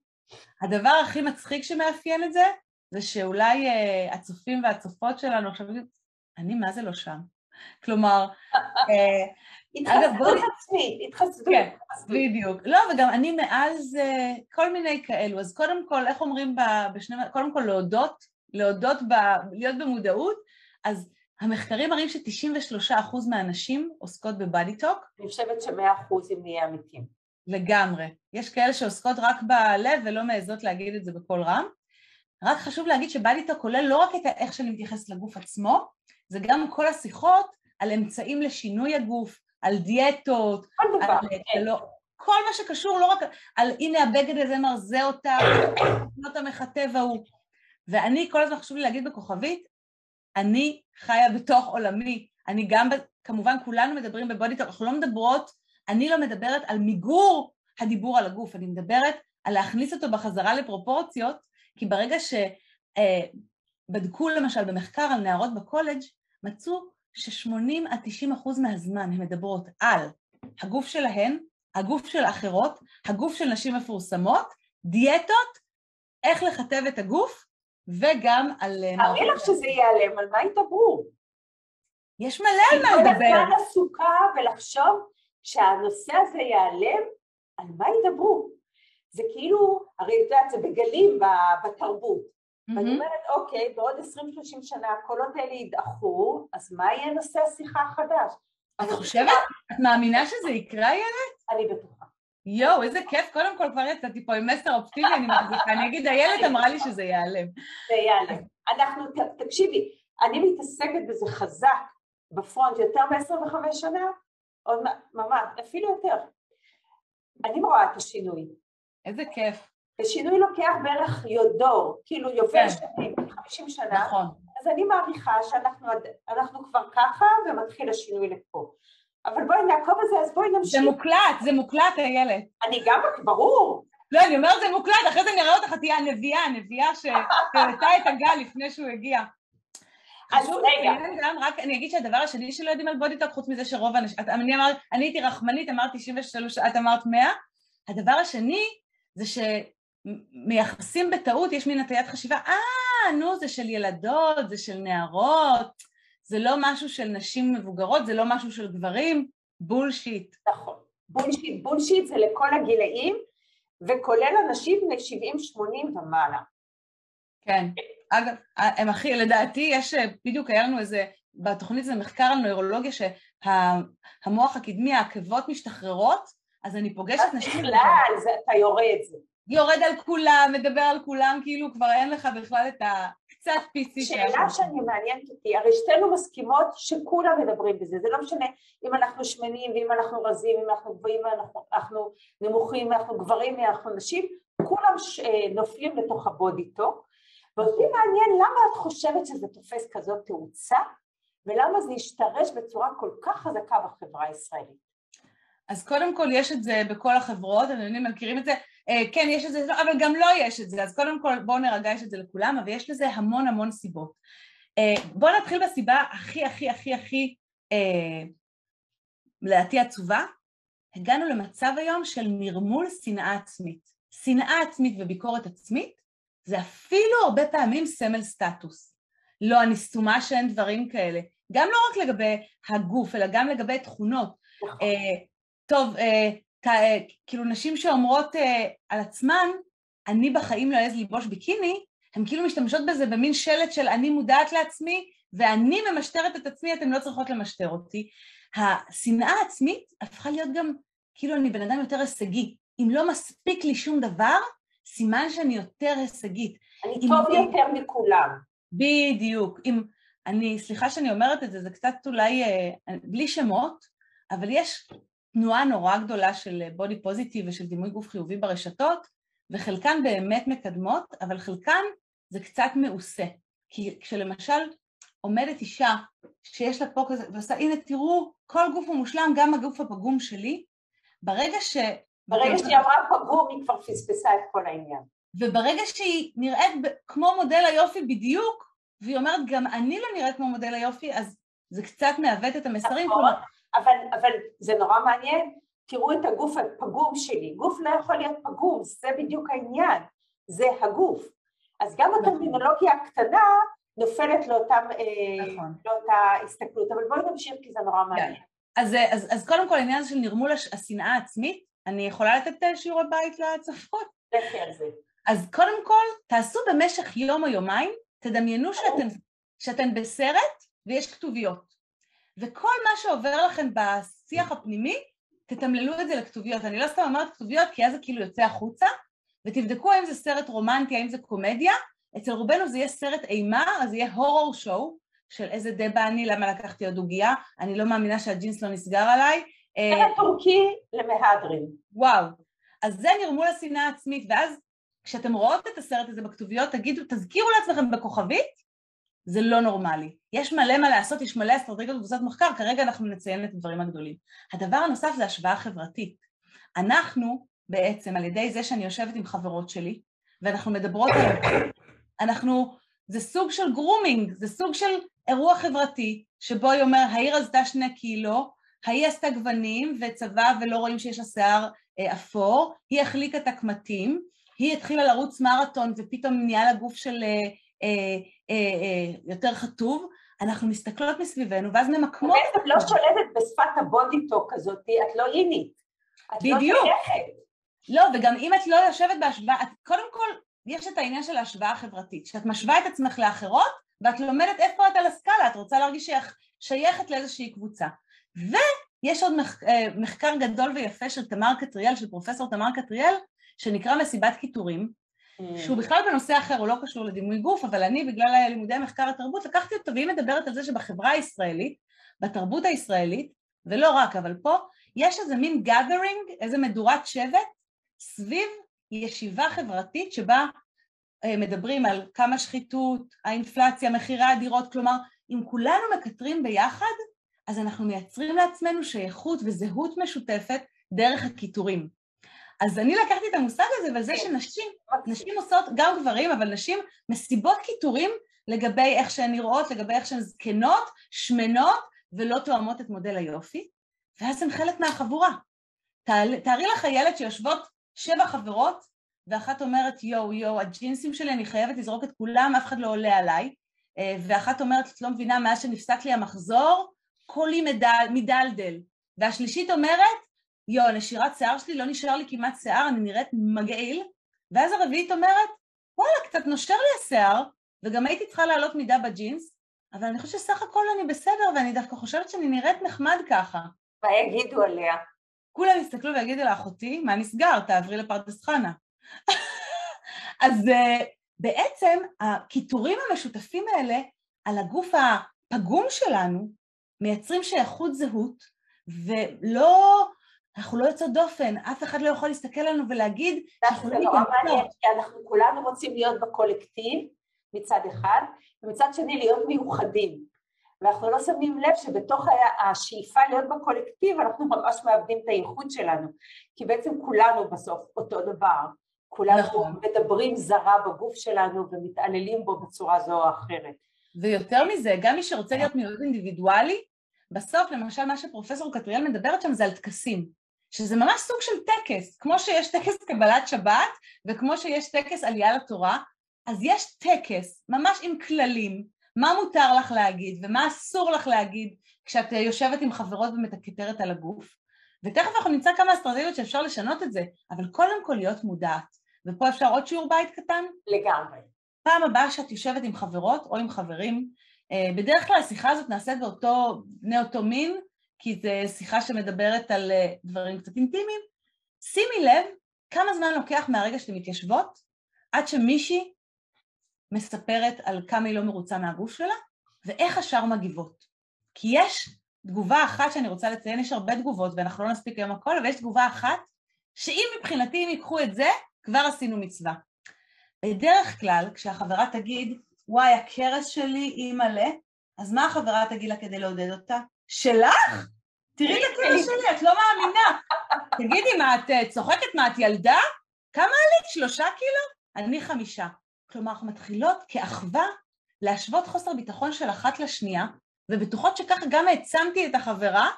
הדבר הכי מצחיק שמאפיין את זה, זה שאולי uh, הצופים והצופות שלנו עכשיו יגידו, אני מה זה לא שם? כלומר, uh, התחסדות עצמית, התחסדות. כן, בדיוק. לא, וגם אני מאז uh, כל מיני כאלו, אז קודם כל, איך אומרים בשני... קודם כל להודות, להודות, ב, להיות במודעות, אז המחקרים מראים ש-93% מהנשים עוסקות בבאדי טוק. אני חושבת ש-100% אם נהיה אמיתים. לגמרי. יש כאלה שעוסקות רק בלב ולא מעזות להגיד את זה בקול רם. רק חשוב להגיד שבאדי טוק כולל לא רק את איך שאני מתייחסת לגוף עצמו, זה גם כל השיחות על אמצעים לשינוי הגוף, על דיאטות, כל דבר, על, כן. לא, כל מה שקשור לא רק על הנה הבגד הזה מרזה אותה, לא המכתב ההוא. ואני כל הזמן חשוב לי להגיד בכוכבית, אני חיה בתוך עולמי, אני גם, כמובן כולנו מדברים בבודיטוק, אנחנו לא מדברות, אני לא מדברת על מיגור הדיבור על הגוף, אני מדברת על להכניס אותו בחזרה לפרופורציות, כי ברגע שבדקו למשל במחקר על נערות בקולג', מצאו ש-80 עד 90 אחוז מהזמן הן מדברות על הגוף שלהן, הגוף של אחרות, הגוף של נשים מפורסמות, דיאטות, איך לכתב את הגוף, וגם על... תארי לך שזה ייעלם, על מה ידברו? יש מלא על מה לדבר. אני כל הזמן עסוקה ולחשוב שהנושא הזה ייעלם, על מה ידברו? זה כאילו, הרי את יודעת, זה בגלים בתרבות. Mm-hmm. ואני אומרת, אוקיי, בעוד 20-30 שנה הקולות האלה ידעכו, אז מה יהיה נושא השיחה החדש? את חושבת? את מאמינה שזה יקרה, איילת? אני בטוחה. יואו, איזה כיף, קודם כל כבר יצאתי פה עם מסר אופטימי, אני מחזיקה, אני אגיד, איילת אמרה לי שזה ייעלם. זה ייעלם. אנחנו, תקשיבי, אני מתעסקת בזה חזק בפרונט יותר מ-25 שנה, עוד ממש, אפילו יותר. אני רואה את השינוי. איזה כיף. ושינוי לוקח בערך יודור, כאילו יובל כן. שנים, 50 שנה. נכון. אז אני מעריכה שאנחנו כבר ככה ומתחיל השינוי לפה. אבל בואי נעקוב על זה, אז בואי נמשיך. זה מוקלט, זה מוקלט, איילת. אני גם, ברור. לא, אני אומרת זה מוקלט, אחרי זה נראה אותך, תהיה הנביאה, הנביאה שהעלתה את הגל לפני שהוא הגיע. אז רגע. גם רק, אני אגיד שהדבר השני שלא יודעים על בודיטוק, חוץ מזה שרוב האנשים, אני אמרת, אני הייתי רחמנית, אמרת 93, את אמרת 100. הדבר השני זה שמייחסים בטעות, יש מין הטיית חשיבה, אה, נו, זה של ילדות, זה של נערות, זה לא משהו של נשים מבוגרות, זה לא משהו של גברים, bullshit. נכון, bullshit, bullshit זה לכל הגילאים, וכולל אנשים בני 70-80 ומעלה. כן. אגב, הם הכי, לדעתי, יש, בדיוק היה לנו איזה, בתוכנית זה מחקר על נוירולוגיה שהמוח הקדמי, העכבות משתחררות, אז אני פוגשת נשים... בכלל, זה, אתה יורד. יורד על כולם, מדבר על כולם, כאילו כבר אין לך בכלל את הקצת PC שאלה שאני מעניינת אותי, הרי שתינו מסכימות שכולם מדברים בזה, זה לא משנה אם אנחנו שמנים ואם אנחנו רזים, אם אנחנו גבוהים ואנחנו נמוכים, אם אנחנו גברים, אנחנו נשים, כולם ש... אה, נופלים לתוך הבודיטו, ואותי מעניין למה את חושבת שזה תופס כזאת תאוצה, ולמה זה השתרש בצורה כל כך חזקה בחברה הישראלית. אז קודם כל יש את זה בכל החברות, אתם מכירים את זה, כן יש את זה, אבל גם לא יש את זה, אז קודם כל בואו נרגע, יש את זה לכולם, אבל יש לזה המון המון סיבות. אה, בואו נתחיל בסיבה הכי הכי הכי הכי אה, לדעתי עצובה, הגענו למצב היום של נרמול שנאה עצמית. שנאה עצמית וביקורת עצמית זה אפילו הרבה פעמים סמל סטטוס. לא, אני סתומה שאין דברים כאלה. גם לא רק לגבי הגוף, אלא גם לגבי תכונות. נכון. אה, טוב, אה, אה, כאילו נשים שאומרות אה, על עצמן, אני בחיים לא אעז ללבוש ביקיני, הן כאילו משתמשות בזה במין שלט של אני מודעת לעצמי ואני ממשטרת את עצמי, אתן לא צריכות למשטר אותי. השנאה העצמית הפכה להיות גם, כאילו אני בן אדם יותר הישגי. אם לא מספיק לי שום דבר, סימן שאני יותר הישגית. אני טוב אני... יותר מכולם. בדיוק. אם, אני, סליחה שאני אומרת את זה, זה קצת אולי אה, בלי שמות, אבל יש תנועה נורא גדולה של בודי פוזיטיב ושל דימוי גוף חיובי ברשתות, וחלקן באמת מקדמות, אבל חלקן זה קצת מעושה. כי כשלמשל עומדת אישה שיש לה פה כזה, ועושה, הנה תראו, כל גוף הוא מושלם, גם הגוף הפגום שלי, ברגע ש... ברגע שהיא אמרה פגום, היא כבר פספסה את כל העניין. וברגע שהיא נראית כמו מודל היופי בדיוק, והיא אומרת, גם אני לא נראית כמו מודל היופי, אז זה קצת מעוות את המסרים. נכון, אבל, אבל זה נורא מעניין, תראו את הגוף הפגום שלי, גוף לא יכול להיות פגום, זה בדיוק העניין, זה הגוף. אז גם נכון. הטרמינולוגיה הקטנה נופלת לאותם, אה, נכון. לאותה הסתכלות, אבל בואי נמשיך כי זה נורא מעניין. אז, אז, אז קודם כל העניין הזה של נרמול השנאה העצמית, אני יכולה לתת אה, שיעורי בית לצפות? לכי על זה. אז קודם כל, תעשו במשך יום או יומיים, תדמיינו שאתן, שאתן בסרט ויש כתוביות. וכל מה שעובר לכם בשיח הפנימי, תתמללו את זה לכתוביות. אני לא סתם אומרת כתוביות, כי אז זה כאילו יוצא החוצה, ותבדקו האם זה סרט רומנטי, האם זה קומדיה. אצל רובנו זה יהיה סרט אימה, אז זה יהיה הורור שואו, של איזה דבה אני, למה לקחתי עוד עוגייה, אני לא מאמינה שהג'ינס לא נסגר עליי. סרט טורקי למהדרין. וואו. אז זה נרמול השנאה העצמית, ואז כשאתם רואות את הסרט הזה בכתוביות, תגידו, תזכירו לעצמכם בכוכבית, זה לא נורמלי. יש מלא מה לעשות, יש מלא אסטרטגיות וקבוצת מחקר, כרגע אנחנו נציין את הדברים הגדולים. הדבר הנוסף זה השוואה חברתית. אנחנו בעצם, על ידי זה שאני יושבת עם חברות שלי, ואנחנו מדברות על... אנחנו... זה סוג של grooming, זה סוג של אירוע חברתי, שבו היא אומרת, ההיא עלתה שני קילו, ההיא עשתה גוונים וצבע ולא רואים שיש לה שיער אה, אפור, היא החליקה את הקמטים, היא התחילה לרוץ מרתון ופתאום נהיה לה גוף של אה, יותר חטוב, אנחנו מסתכלות מסביבנו ואז ממקמות... את לא שולטת בשפת ה body talk הזאת, את לא אינית. את לא בדיוק. לא לא, וגם אם את לא יושבת בהשוואה, את, קודם כל, יש את העניין של ההשוואה החברתית, שאת משווה את עצמך לאחרות, ואת לומדת איפה את על הסקאלה, את רוצה להרגיש שייך, שייכת לאיזושהי קבוצה. ויש עוד מח, אה, מחקר גדול ויפה של תמר קטריאל, של פרופסור תמר קטריאל, שנקרא מסיבת קיטורים, שהוא בכלל בנושא אחר, הוא לא קשור לדימוי גוף, אבל אני בגלל לימודי המחקר התרבות לקחתי אותו והיא מדברת על זה שבחברה הישראלית, בתרבות הישראלית, ולא רק, אבל פה, יש איזה מין gathering, איזה מדורת שבט, סביב ישיבה חברתית שבה אה, מדברים על כמה שחיתות, האינפלציה, מחירי הדירות, כלומר, אם כולנו מקטרים ביחד, אז אנחנו מייצרים לעצמנו שייכות וזהות משותפת דרך הקיטורים. אז אני לקחתי את המושג הזה וזה כן. שנשים, נשים עושות, גם גברים, אבל נשים מסיבות קיטורים לגבי איך שהן נראות, לגבי איך שהן זקנות, שמנות ולא תואמות את מודל היופי, ואז הן חלק מהחבורה. תארי לך ילד שיושבות שבע חברות, ואחת אומרת יואו יואו, הג'ינסים שלי אני חייבת לזרוק את כולם, אף אחד לא עולה עליי, אה, ואחת אומרת, את לא מבינה, מאז שנפסק לי המחזור, קולי מדל, מדלדל, והשלישית אומרת, יואו, נשירת שיער שלי, לא נשאר לי כמעט שיער, אני נראית מגעיל, ואז הרביעית אומרת, וואלה, קצת נושר לי השיער, וגם הייתי צריכה לעלות מידה בג'ינס, אבל אני חושבת שסך הכל אני בסדר, ואני דווקא חושבת שאני נראית נחמד ככה. מה יגידו עליה? כולם יסתכלו ויגידו לאחותי, מה נסגר? תעברי לפרדס חנה. אז uh, בעצם הקיטורים המשותפים האלה על הגוף הפגום שלנו מייצרים שייכות זהות, ולא אנחנו לא יוצאות דופן, אף אחד לא יכול להסתכל עלינו ולהגיד שאנחנו לא מתאמצות. אנחנו כולנו רוצים להיות בקולקטיב מצד אחד, ומצד שני להיות מיוחדים. ואנחנו לא שמים לב שבתוך השאיפה להיות בקולקטיב אנחנו ממש מאבדים את הייחוד שלנו, כי בעצם כולנו בסוף אותו דבר. כולנו נכון. מדברים זרה בגוף שלנו ומתעללים בו בצורה זו או אחרת. ויותר מזה, גם מי שרוצה להיות מאוד אינדיבידואלי, בסוף למשל מה שפרופסור קטריאל מדברת שם זה על טקסים. שזה ממש סוג של טקס, כמו שיש טקס קבלת שבת וכמו שיש טקס עלייה לתורה, אז יש טקס ממש עם כללים, מה מותר לך להגיד ומה אסור לך להגיד כשאת יושבת עם חברות ומתקטרת על הגוף, ותכף אנחנו נמצא כמה אסטרטגיות שאפשר לשנות את זה, אבל קודם כל להיות מודעת. ופה אפשר עוד שיעור בית קטן? לגמרי. פעם הבאה שאת יושבת עם חברות או עם חברים, אה, בדרך כלל השיחה הזאת נעשית באותו, בני אותו מין, כי זו שיחה שמדברת על אה, דברים קצת אינטימיים, שימי לב כמה זמן לוקח מהרגע שאתן מתיישבות עד שמישהי מספרת על כמה היא לא מרוצה מהגוף שלה ואיך השאר מגיבות. כי יש תגובה אחת שאני רוצה לציין, יש הרבה תגובות ואנחנו לא נספיק היום הכל, אבל יש תגובה אחת שאם מבחינתי אם ייקחו את זה, כבר עשינו מצווה. בדרך כלל כשהחברה תגיד, וואי, הכרס שלי היא מלא, אז מה החברה תגיד לה כדי לעודד אותה? שלך? תראי את הקטע שלי, את לא מאמינה. תגידי, מה, את אה, צוחקת? מה, את ילדה? כמה עלית? שלושה קילו? אני חמישה. כלומר, אנחנו מתחילות כאחווה להשוות חוסר ביטחון של אחת לשנייה, ובטוחות שככה גם העצמתי את החברה,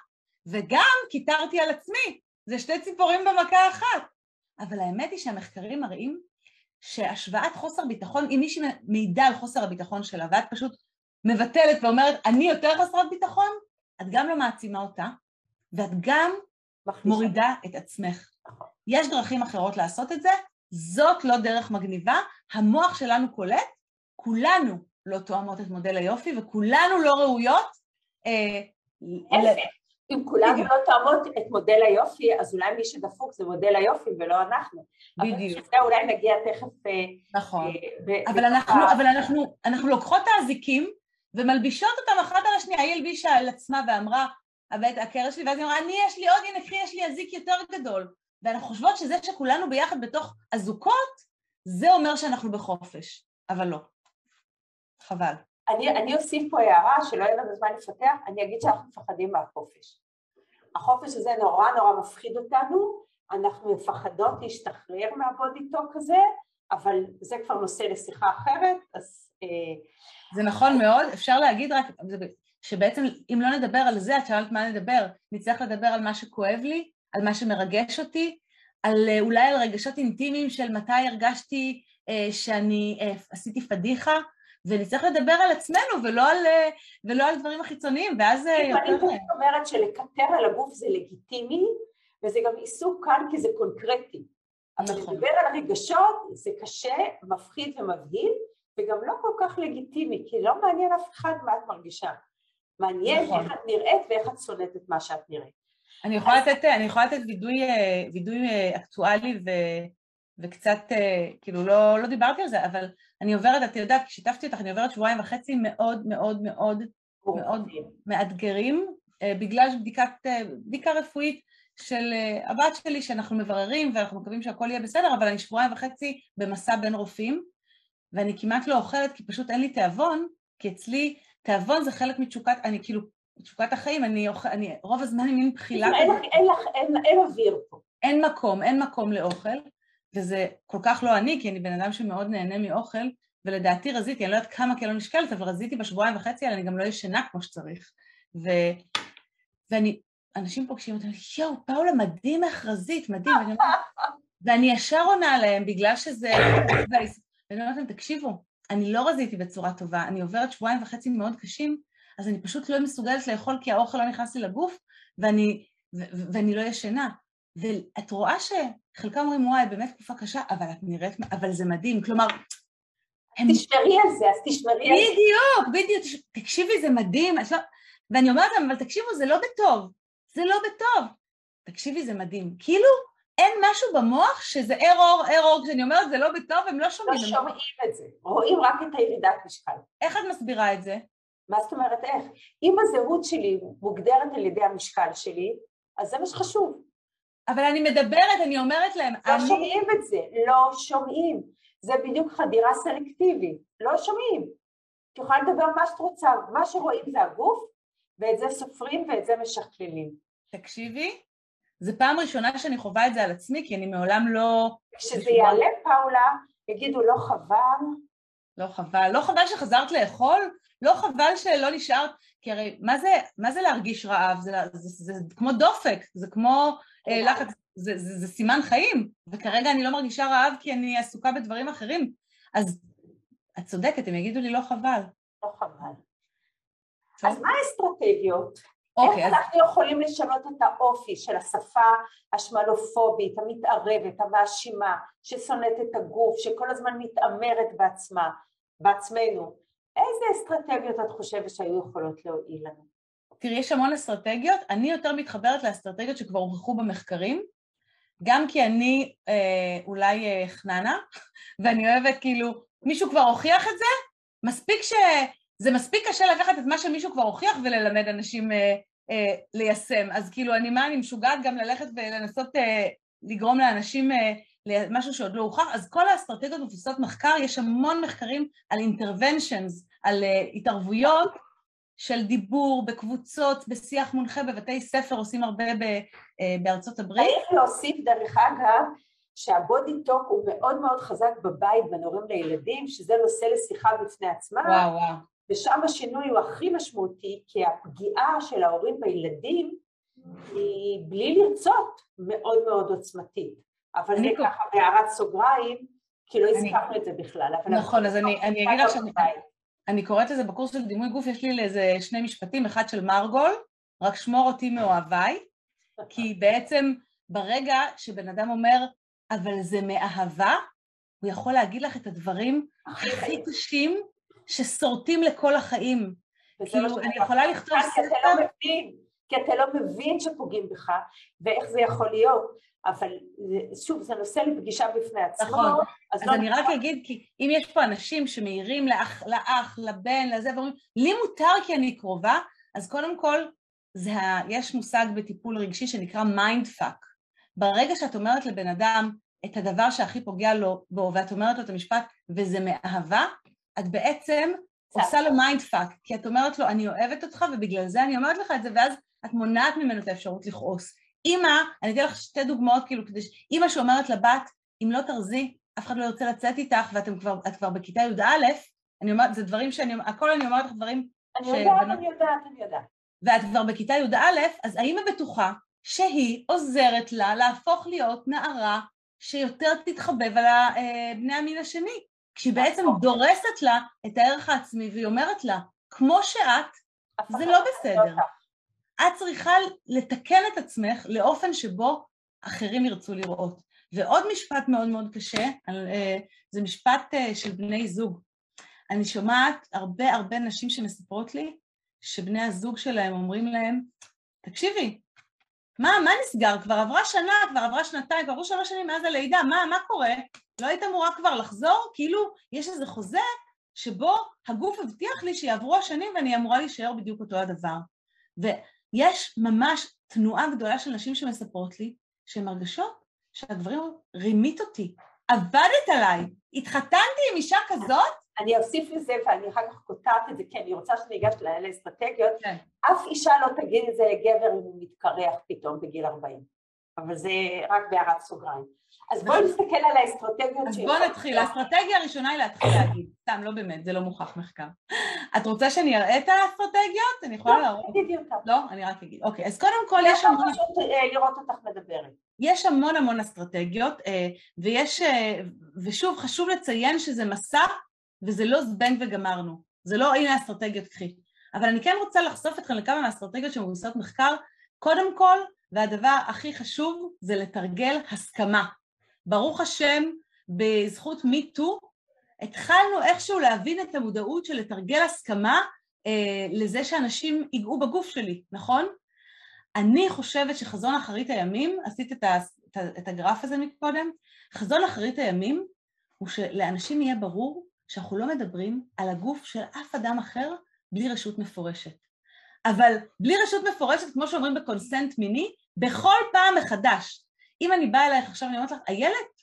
וגם קיטרתי על עצמי. זה שתי ציפורים במכה אחת. אבל האמת היא שהמחקרים מראים שהשוואת חוסר ביטחון, אם מישהי מעידה על חוסר הביטחון שלה, ואת פשוט מבטלת ואומרת, אני יותר חסרת ביטחון, את גם לא מעצימה אותה, ואת גם מורידה את עצמך. נכון. יש דרכים אחרות לעשות את זה, זאת לא דרך מגניבה, המוח שלנו קולט, כולנו לא תואמות את מודל היופי וכולנו לא ראויות. אה, אם כולנו לא תואמות את מודל היופי, אז אולי מי שדפוק זה מודל היופי ולא אנחנו. בדיוק. אבל אולי נגיע תכף... אה, נכון. אה, אבל, אנחנו, אבל אנחנו, אנחנו לוקחות את האזיקים ומלבישות אותם אחת על השנייה, היא הלבישה על עצמה ואמרה, הבית הקרש שלי, ואז היא אמרה, אני יש לי עוד, הנה קחי, יש לי אזיק יותר גדול. ואנחנו חושבות שזה שכולנו ביחד בתוך אזוקות, זה אומר שאנחנו בחופש, אבל לא. חבל. אני, אני אוסיף פה הערה שלא יהיה לנו זמן לפתח, אני אגיד שאנחנו מפחדים מהחופש. החופש הזה נורא נורא מפחיד אותנו, אנחנו מפחדות להשתחרר מהבודי-טוק הזה, אבל זה כבר נושא לשיחה אחרת, אז... אה, זה נכון מאוד, אפשר להגיד רק שבעצם אם לא נדבר על זה, את שאלת מה נדבר, נצטרך לדבר על מה שכואב לי, על מה שמרגש אותי, על אה, אולי על רגשות אינטימיים של מתי הרגשתי אה, שאני אה, עשיתי פדיחה, ונצטרך לדבר על עצמנו ולא על, אה, ולא על דברים החיצוניים, ואז אה. אני פשוט אומרת שלקטר על הגוף זה לגיטימי, וזה גם עיסוק כאן כי זה קונקרטי. אבל נכון. לדבר על רגשות זה קשה, מפחיד ומבהיל, וגם לא כל כך לגיטימי, כי לא מעניין אף אחד מה את מרגישה. מעניין נכון. איך את נראית ואיך את שונאת את מה שאת נראית. אני יכולה לתת, אני יכולה לתת וידוי, וידוי אקטואלי ו, וקצת, אה, כאילו לא, לא דיברתי על זה, אבל אני עוברת, את יודעת, כששיתפתי אותך, אני עוברת שבועיים וחצי מאוד מאוד מאוד מאוד מאתגרים, אה, בגלל בדיקת, אה, בדיקה רפואית של הבת שלי, שאנחנו מבררים ואנחנו מקווים שהכל יהיה בסדר, אבל אני שבועיים וחצי במסע בין רופאים, ואני כמעט לא אוכלת כי פשוט אין לי תיאבון, כי אצלי תיאבון זה חלק מתשוקת, אני כאילו, תשוקת החיים, אני, אוכל, אני רוב הזמן עם מין בחילה. אין, אין, אין, אין אוויר פה. אין מקום, אין מקום לאוכל, וזה כל כך לא אני, כי אני בן אדם שמאוד נהנה מאוכל, ולדעתי רזיתי, אני לא יודעת כמה קילו נשקלת, אבל רזיתי בשבועיים וחצי האלה, אני גם לא ישנה כמו שצריך. ו... ואני, אנשים פוגשים אותי, יואו, פאולה, מדהים איך רזית, מדהים. ואני, ואני ישר עונה להם, בגלל שזה... ואני אומרת להם, תקשיבו, אני לא רזיתי בצורה טובה, אני עוברת שבועיים וחצי מאוד קשים, אז אני פשוט לא מסוגלת לאכול כי האוכל לא נכנס לי לגוף, ואני, ו- ואני לא ישנה. ואת רואה שחלקם אומרים, וואי, באמת תקופה קשה, אבל את נראית, אבל זה מדהים, כלומר... הם... תשמרי על זה, אז תשמרי על זה. בדיוק, בדיוק, תקשיבי, זה מדהים, לא... ואני אומרת להם, אבל תקשיבו, זה לא בטוב, זה לא בטוב. תקשיבי, זה מדהים. כאילו, אין משהו במוח שזה ארור, ארור, כשאני אומרת זה לא בטוב, הם לא שומעים. לא שומעים את זה, רואים רק את הירידת משקל. איך את מסבירה את זה? מה זאת אומרת איך? אם הזהות שלי מוגדרת על ידי המשקל שלי, אז זה מה שחשוב. אבל אני מדברת, אני אומרת להם, לא אני... שומעים את זה, לא שומעים. זה בדיוק חדירה סלקטיבית, לא שומעים. את יכולה לדבר מה שאת רוצה, מה שרואים זה הגוף, ואת זה סופרים ואת זה משכללים. תקשיבי, זו פעם ראשונה שאני חווה את זה על עצמי, כי אני מעולם לא... כשזה יעלה, פאולה, יגידו לא חבל. לא חבל. לא חבל שחזרת לאכול? לא חבל שלא נשארת? כי הרי מה זה, מה זה להרגיש רעב? זה, זה, זה, זה כמו דופק, זה כמו אה, לחץ, זה, זה, זה סימן חיים, וכרגע אני לא מרגישה רעב כי אני עסוקה בדברים אחרים. אז את צודקת, הם יגידו לי לא חבל. לא חבל. אז מה האסטרטגיות? אוקיי, איך אז... אנחנו יכולים לשנות את האופי של השפה השמלופובית, המתערבת, המאשימה, ששונאת את הגוף, שכל הזמן מתעמרת בעצמה, בעצמנו? איזה אסטרטגיות את חושבת שהיו יכולות להועיל לנו? תראי, יש המון אסטרטגיות, אני יותר מתחברת לאסטרטגיות שכבר הוכחו במחקרים, גם כי אני אה, אולי אה, חננה, ואני אוהבת כאילו, מישהו כבר הוכיח את זה, מספיק ש... זה מספיק קשה לקחת את מה שמישהו כבר הוכיח וללמד אנשים אה, אה, ליישם. אז כאילו, אני מה, אני משוגעת גם ללכת ולנסות אה, לגרום לאנשים אה, למשהו שעוד לא הוכח. אז כל האסטרטגיות מבוססות מחקר, יש המון מחקרים על interventions, על אה, התערבויות של דיבור בקבוצות, בשיח מונחה בבתי ספר, עושים הרבה ב, אה, בארצות הברית. צריך להוסיף דרך אגב, שהבודי טוק הוא מאוד מאוד חזק בבית בין הורים לילדים, שזה נושא לשיחה בפני עצמה. וואו וואו. ושם השינוי הוא הכי משמעותי, כי הפגיעה של ההורים בילדים היא בלי לרצות מאוד מאוד עוצמתית. אבל זה כל... ככה בהערת סוגריים, כי לא הזכרנו את זה בכלל. נכון, אז אני, אני אגיד לך שאני... אני קוראת לזה בקורס של דימוי גוף, יש לי איזה שני משפטים, אחד של מרגול, רק שמור אותי מאוהביי, כי בעצם ברגע שבן אדם אומר, אבל זה מאהבה, הוא יכול להגיד לך את הדברים הכי קשים ששורטים לכל החיים. כאילו, אני יכולה לכתוב ספר... כי אתה לא מבין, כי אתה לא מבין שפוגעים בך, ואיך זה יכול להיות. אבל שוב, זה נושא לפגישה בפני עצמו. נכון, אז, אז לא אני רק אגיד, כי אם יש פה אנשים שמעירים לאח, לאח, לבן, לזה, ואומרים, לי מותר כי אני קרובה, אז קודם כל, זה, יש מושג בטיפול רגשי שנקרא mind fuck. ברגע שאת אומרת לבן אדם את הדבר שהכי פוגע לו בו, ואת אומרת לו את המשפט, וזה מאהבה, את בעצם עושה לו mind fuck, כי את אומרת לו, אני אוהבת אותך ובגלל זה אני אומרת לך את זה, ואז את מונעת ממנו את האפשרות לכעוס. אימא, אני אתן לך שתי דוגמאות, כאילו, כדי ש... אימא שאומרת לבת, אם לא תרזי, אף אחד לא ירצה לצאת איתך ואת כבר, כבר בכיתה י"א, אני אומרת, זה דברים שאני, הכל אני אומרת לך דברים... אני ש... יודעת, אני יודעת, אני יודעת. ואת כבר בכיתה י"א, אז האמא בטוחה שהיא עוזרת לה להפוך להיות נערה שיותר תתחבב על אה, בני המין השני. כשהיא בעצם. דורסת לה את הערך העצמי והיא אומרת לה, כמו שאת, זה לא, לא בסדר. את צריכה לתקן את עצמך לאופן שבו אחרים ירצו לראות. ועוד משפט מאוד מאוד קשה, אה, זה משפט אה, של בני זוג. אני שומעת הרבה הרבה נשים שמספרות לי שבני הזוג שלהם אומרים להם, תקשיבי, מה, מה נסגר? כבר עברה שנה, כבר עברה שנתיים, כבר עברו שלוש שנים מאז הלידה, מה, מה קורה? לא היית אמורה כבר לחזור? כאילו, יש איזה חוזה שבו הגוף הבטיח לי שיעברו השנים ואני אמורה להישאר בדיוק אותו הדבר. ויש ממש תנועה גדולה של נשים שמספרות לי שהן מרגשות שהגברים רימית אותי, עבדת עליי, התחתנתי עם אישה כזאת? אני אוסיף לזה ואני אחר כך קוטעת את זה, כי אני רוצה שאני אגש לאסטרטגיות. כן. אף אישה לא תגיד את זה לגבר אם הוא מתקרח פתאום בגיל 40. אבל זה רק בהערת סוגריים. אז בואי נסתכל על האסטרטגיות אז בואי נתחיל, האסטרטגיה הראשונה היא להתחיל להגיד, סתם, לא באמת, זה לא מוכח מחקר. את רוצה שאני אראה את האסטרטגיות? אני יכולה לא, להראות? לא, תגידי אותה. לא, אני רק אגיד. אוקיי, אז קודם כל יש המון... פשוט אה, לראות אותך מדברת. יש המון המון אסטרטגיות, אה, ויש, אה, ושוב, חשוב לציין שזה מסע, וזה לא זבנג וגמרנו. זה לא, הנה האסטרטגיות, קחי. אבל אני כן רוצה לחשוף אתכם לכמה מהאסטרטגיות שמבוססות מחקר. קודם כל, והדבר הכי חשוב זה לתרגל הסכמה. ברוך השם, בזכות מיטו, התחלנו איכשהו להבין את המודעות של לתרגל הסכמה אה, לזה שאנשים ייגעו בגוף שלי, נכון? אני חושבת שחזון אחרית הימים, עשית את, ה, את, את הגרף הזה מקודם, חזון אחרית הימים הוא שלאנשים יהיה ברור שאנחנו לא מדברים על הגוף של אף אדם אחר בלי רשות מפורשת. אבל בלי רשות מפורשת, כמו שאומרים בקונסנט מיני, בכל פעם מחדש. אם אני באה אלייך עכשיו, אני אומרת לך, איילת,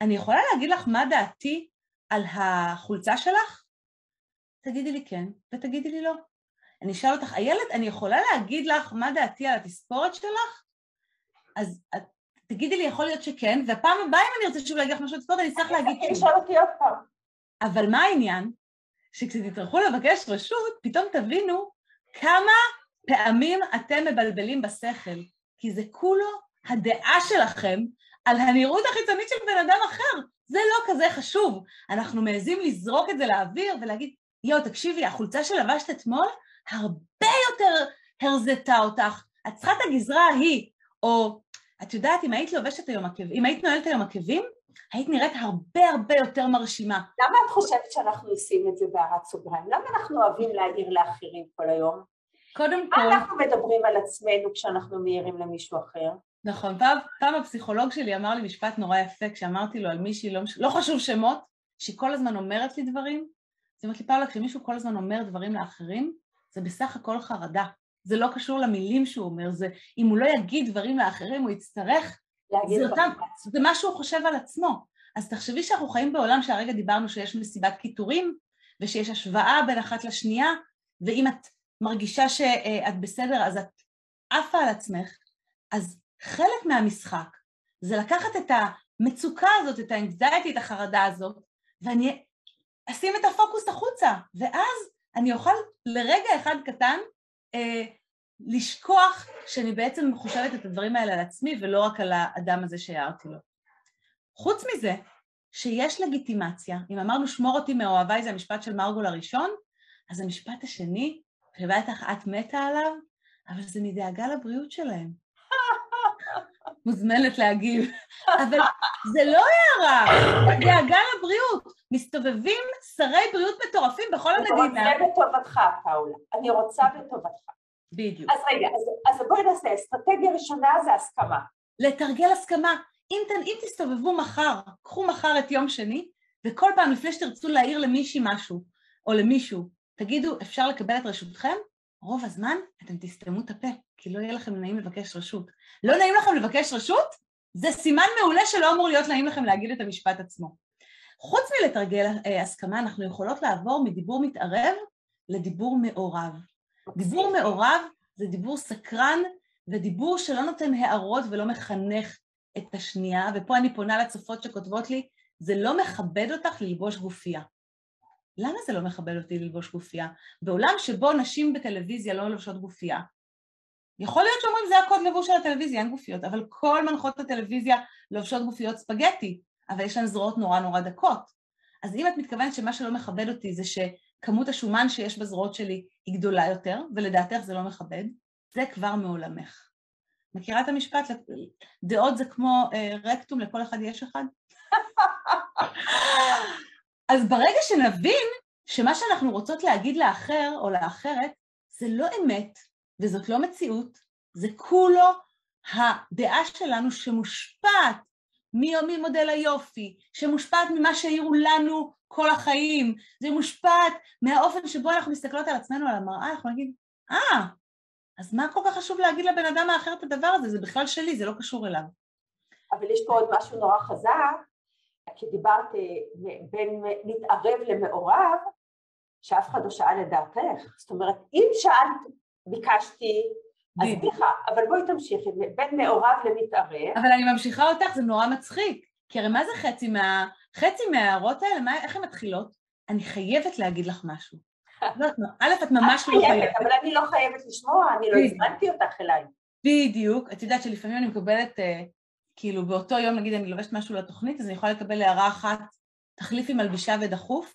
אני יכולה להגיד לך מה דעתי על החולצה שלך? תגידי לי כן, ותגידי לי לא. אני אשאל אותך, איילת, אני יכולה להגיד לך מה דעתי על התספורת שלך? אז את, תגידי לי, יכול להיות שכן, והפעם הבאה אם אני רוצה שוב להגיד לך משהו על תספורת, אני צריך להגיד כן. תשאל אותי עוד פעם. אבל מה העניין? שכשתצטרכו לבקש רשות, פתאום תבינו כמה פעמים אתם מבלבלים בשכל, כי זה כולו הדעה שלכם על הנראות החיצונית של בן אדם אחר. זה לא כזה חשוב. אנחנו מעזים לזרוק את זה לאוויר ולהגיד, יואו, תקשיבי, החולצה שלבשת אתמול הרבה יותר הרזתה אותך. את צריכה את הגזרה ההיא. או, את יודעת, אם היית לובשת היום עקבים, אם היית נועלת היום עקבים, היית נראית הרבה הרבה יותר מרשימה. למה את חושבת שאנחנו עושים את זה בהערת סוגריים? למה אנחנו אוהבים להעיר לאחרים כל היום? קודם כל... אנחנו מדברים על עצמנו כשאנחנו מעירים למישהו אחר? נכון, פעם, פעם הפסיכולוג שלי אמר לי משפט נורא יפה כשאמרתי לו על מישהי, לא, לא חשוב שמות, שהיא כל הזמן אומרת לי דברים, היא אומרת לי פאולה, כשמישהו כל הזמן אומר דברים לאחרים, זה בסך הכל חרדה. זה לא קשור למילים שהוא אומר, זה אם הוא לא יגיד דברים לאחרים, הוא יצטרך, זה, אותם, זה מה שהוא חושב על עצמו. אז תחשבי שאנחנו חיים בעולם שהרגע דיברנו שיש מסיבת קיטורים, ושיש השוואה בין אחת לשנייה, ואם את מרגישה שאת בסדר אז את עפה על עצמך, אז חלק מהמשחק זה לקחת את המצוקה הזאת, את האנגזייטי, את החרדה הזאת, ואני אשים את הפוקוס החוצה, ואז אני אוכל לרגע אחד קטן אה, לשכוח שאני בעצם חושבת את הדברים האלה על עצמי ולא רק על האדם הזה שהערתי לו. חוץ מזה, שיש לגיטימציה, אם אמרנו שמור אותי מאוהביי זה המשפט של מרגול הראשון, אז המשפט השני, שבטח את מתה עליו, אבל זה מדאגה לבריאות שלהם. מוזמנת להגיב. אבל זה לא הערה, דאגה לבריאות. מסתובבים שרי בריאות מטורפים בכל המדינה. אני רוצה בטובתך, פאולה. אני רוצה בטובתך. בדיוק. אז רגע, אז, אז בואי נעשה, אסטרטגיה ראשונה זה הסכמה. לתרגל הסכמה. אם, אם תסתובבו מחר, קחו מחר את יום שני, וכל פעם לפני שתרצו להעיר למישהי משהו, או למישהו, תגידו, אפשר לקבל את רשותכם? רוב הזמן אתם תסתמו את הפה, כי לא יהיה לכם נעים לבקש רשות. לא נעים לכם לבקש רשות? זה סימן מעולה שלא אמור להיות נעים לכם להגיד את המשפט עצמו. חוץ מלתרגל אה, הסכמה, אנחנו יכולות לעבור מדיבור מתערב לדיבור מעורב. דיבור מעורב זה דיבור סקרן ודיבור שלא נותן הערות ולא מחנך את השנייה, ופה אני פונה לצופות שכותבות לי, זה לא מכבד אותך ללבוש גופייה. למה זה לא מכבד אותי ללבוש גופייה? בעולם שבו נשים בטלוויזיה לא לובשות גופייה, יכול להיות שאומרים זה הקוד לבוש של הטלוויזיה, אין גופיות, אבל כל מנחות הטלוויזיה לובשות גופיות ספגטי, אבל יש להן זרועות נורא נורא דקות. אז אם את מתכוונת שמה שלא מכבד אותי זה שכמות השומן שיש בזרועות שלי היא גדולה יותר, ולדעתך זה לא מכבד, זה כבר מעולמך. מכירה את המשפט? דעות זה כמו אה, רקטום, לכל אחד יש אחד? אז ברגע שנבין שמה שאנחנו רוצות להגיד לאחר או לאחרת זה לא אמת וזאת לא מציאות, זה כולו הדעה שלנו שמושפעת ממודל היופי, שמושפעת ממה שהעירו לנו כל החיים, זה מושפעת מהאופן שבו אנחנו מסתכלות על עצמנו על המראה, אנחנו נגיד, אה, אז מה כל כך חשוב להגיד לבן אדם האחר את הדבר הזה? זה בכלל שלי, זה לא קשור אליו. אבל יש פה עוד משהו נורא חזק, כי דיברת אה, בין מתערב למעורב, שאף אחד לא שאל את דעתך. זאת אומרת, אם שאלת, ביקשתי, אז סליחה, אבל בואי תמשיכי, בין מעורב למתערב. אבל אני ממשיכה אותך, זה נורא מצחיק. כי הרי מה זה חצי מה... חצי מההערות האלה, מה, איך הן מתחילות? אני חייבת להגיד לך משהו. לא, א', את ממש לא חייבת. אבל אני לא חייבת לשמוע, אני לא הזמנתי אותך אליי. בדיוק. את יודעת שלפעמים אני מקבלת, אה, כאילו באותו יום, נגיד אני לובשת משהו לתוכנית, אז אני יכולה לקבל הערה אחת, תחליפי מלבישה ודחוף.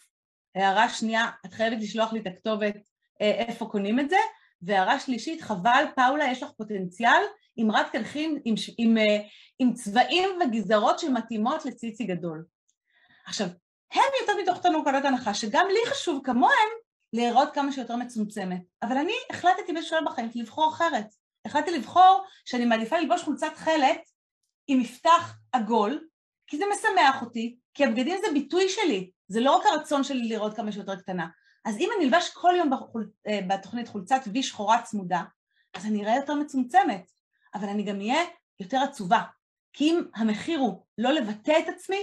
הערה שנייה, את חייבת לשלוח לי את הכתובת אה, איפה קונים את זה. והערה שלישית, חבל, פאולה, יש לך פוטנציאל, אם רק תלכי עם, עם, עם, אה, עם צבעים וגזרות שמתאימות לציצי גדול. עכשיו, הם יותר מתוך תנוקלות הנחה שגם לי חשוב כמוהם להיראות כמה שיותר מצומצמת, אבל אני החלטתי בשביל בחיים לבחור אחרת. החלטתי לבחור שאני מעדיפה ללבוש חולצת תכלת עם מפתח עגול, כי זה משמח אותי, כי הבגדים זה ביטוי שלי, זה לא רק הרצון שלי לראות כמה שיותר קטנה. אז אם אני אלבש כל יום בחול, אה, בתוכנית חולצת וי שחורה צמודה, אז אני אראה יותר מצומצמת, אבל אני גם אהיה יותר עצובה. כי אם המחיר הוא לא לבטא את עצמי,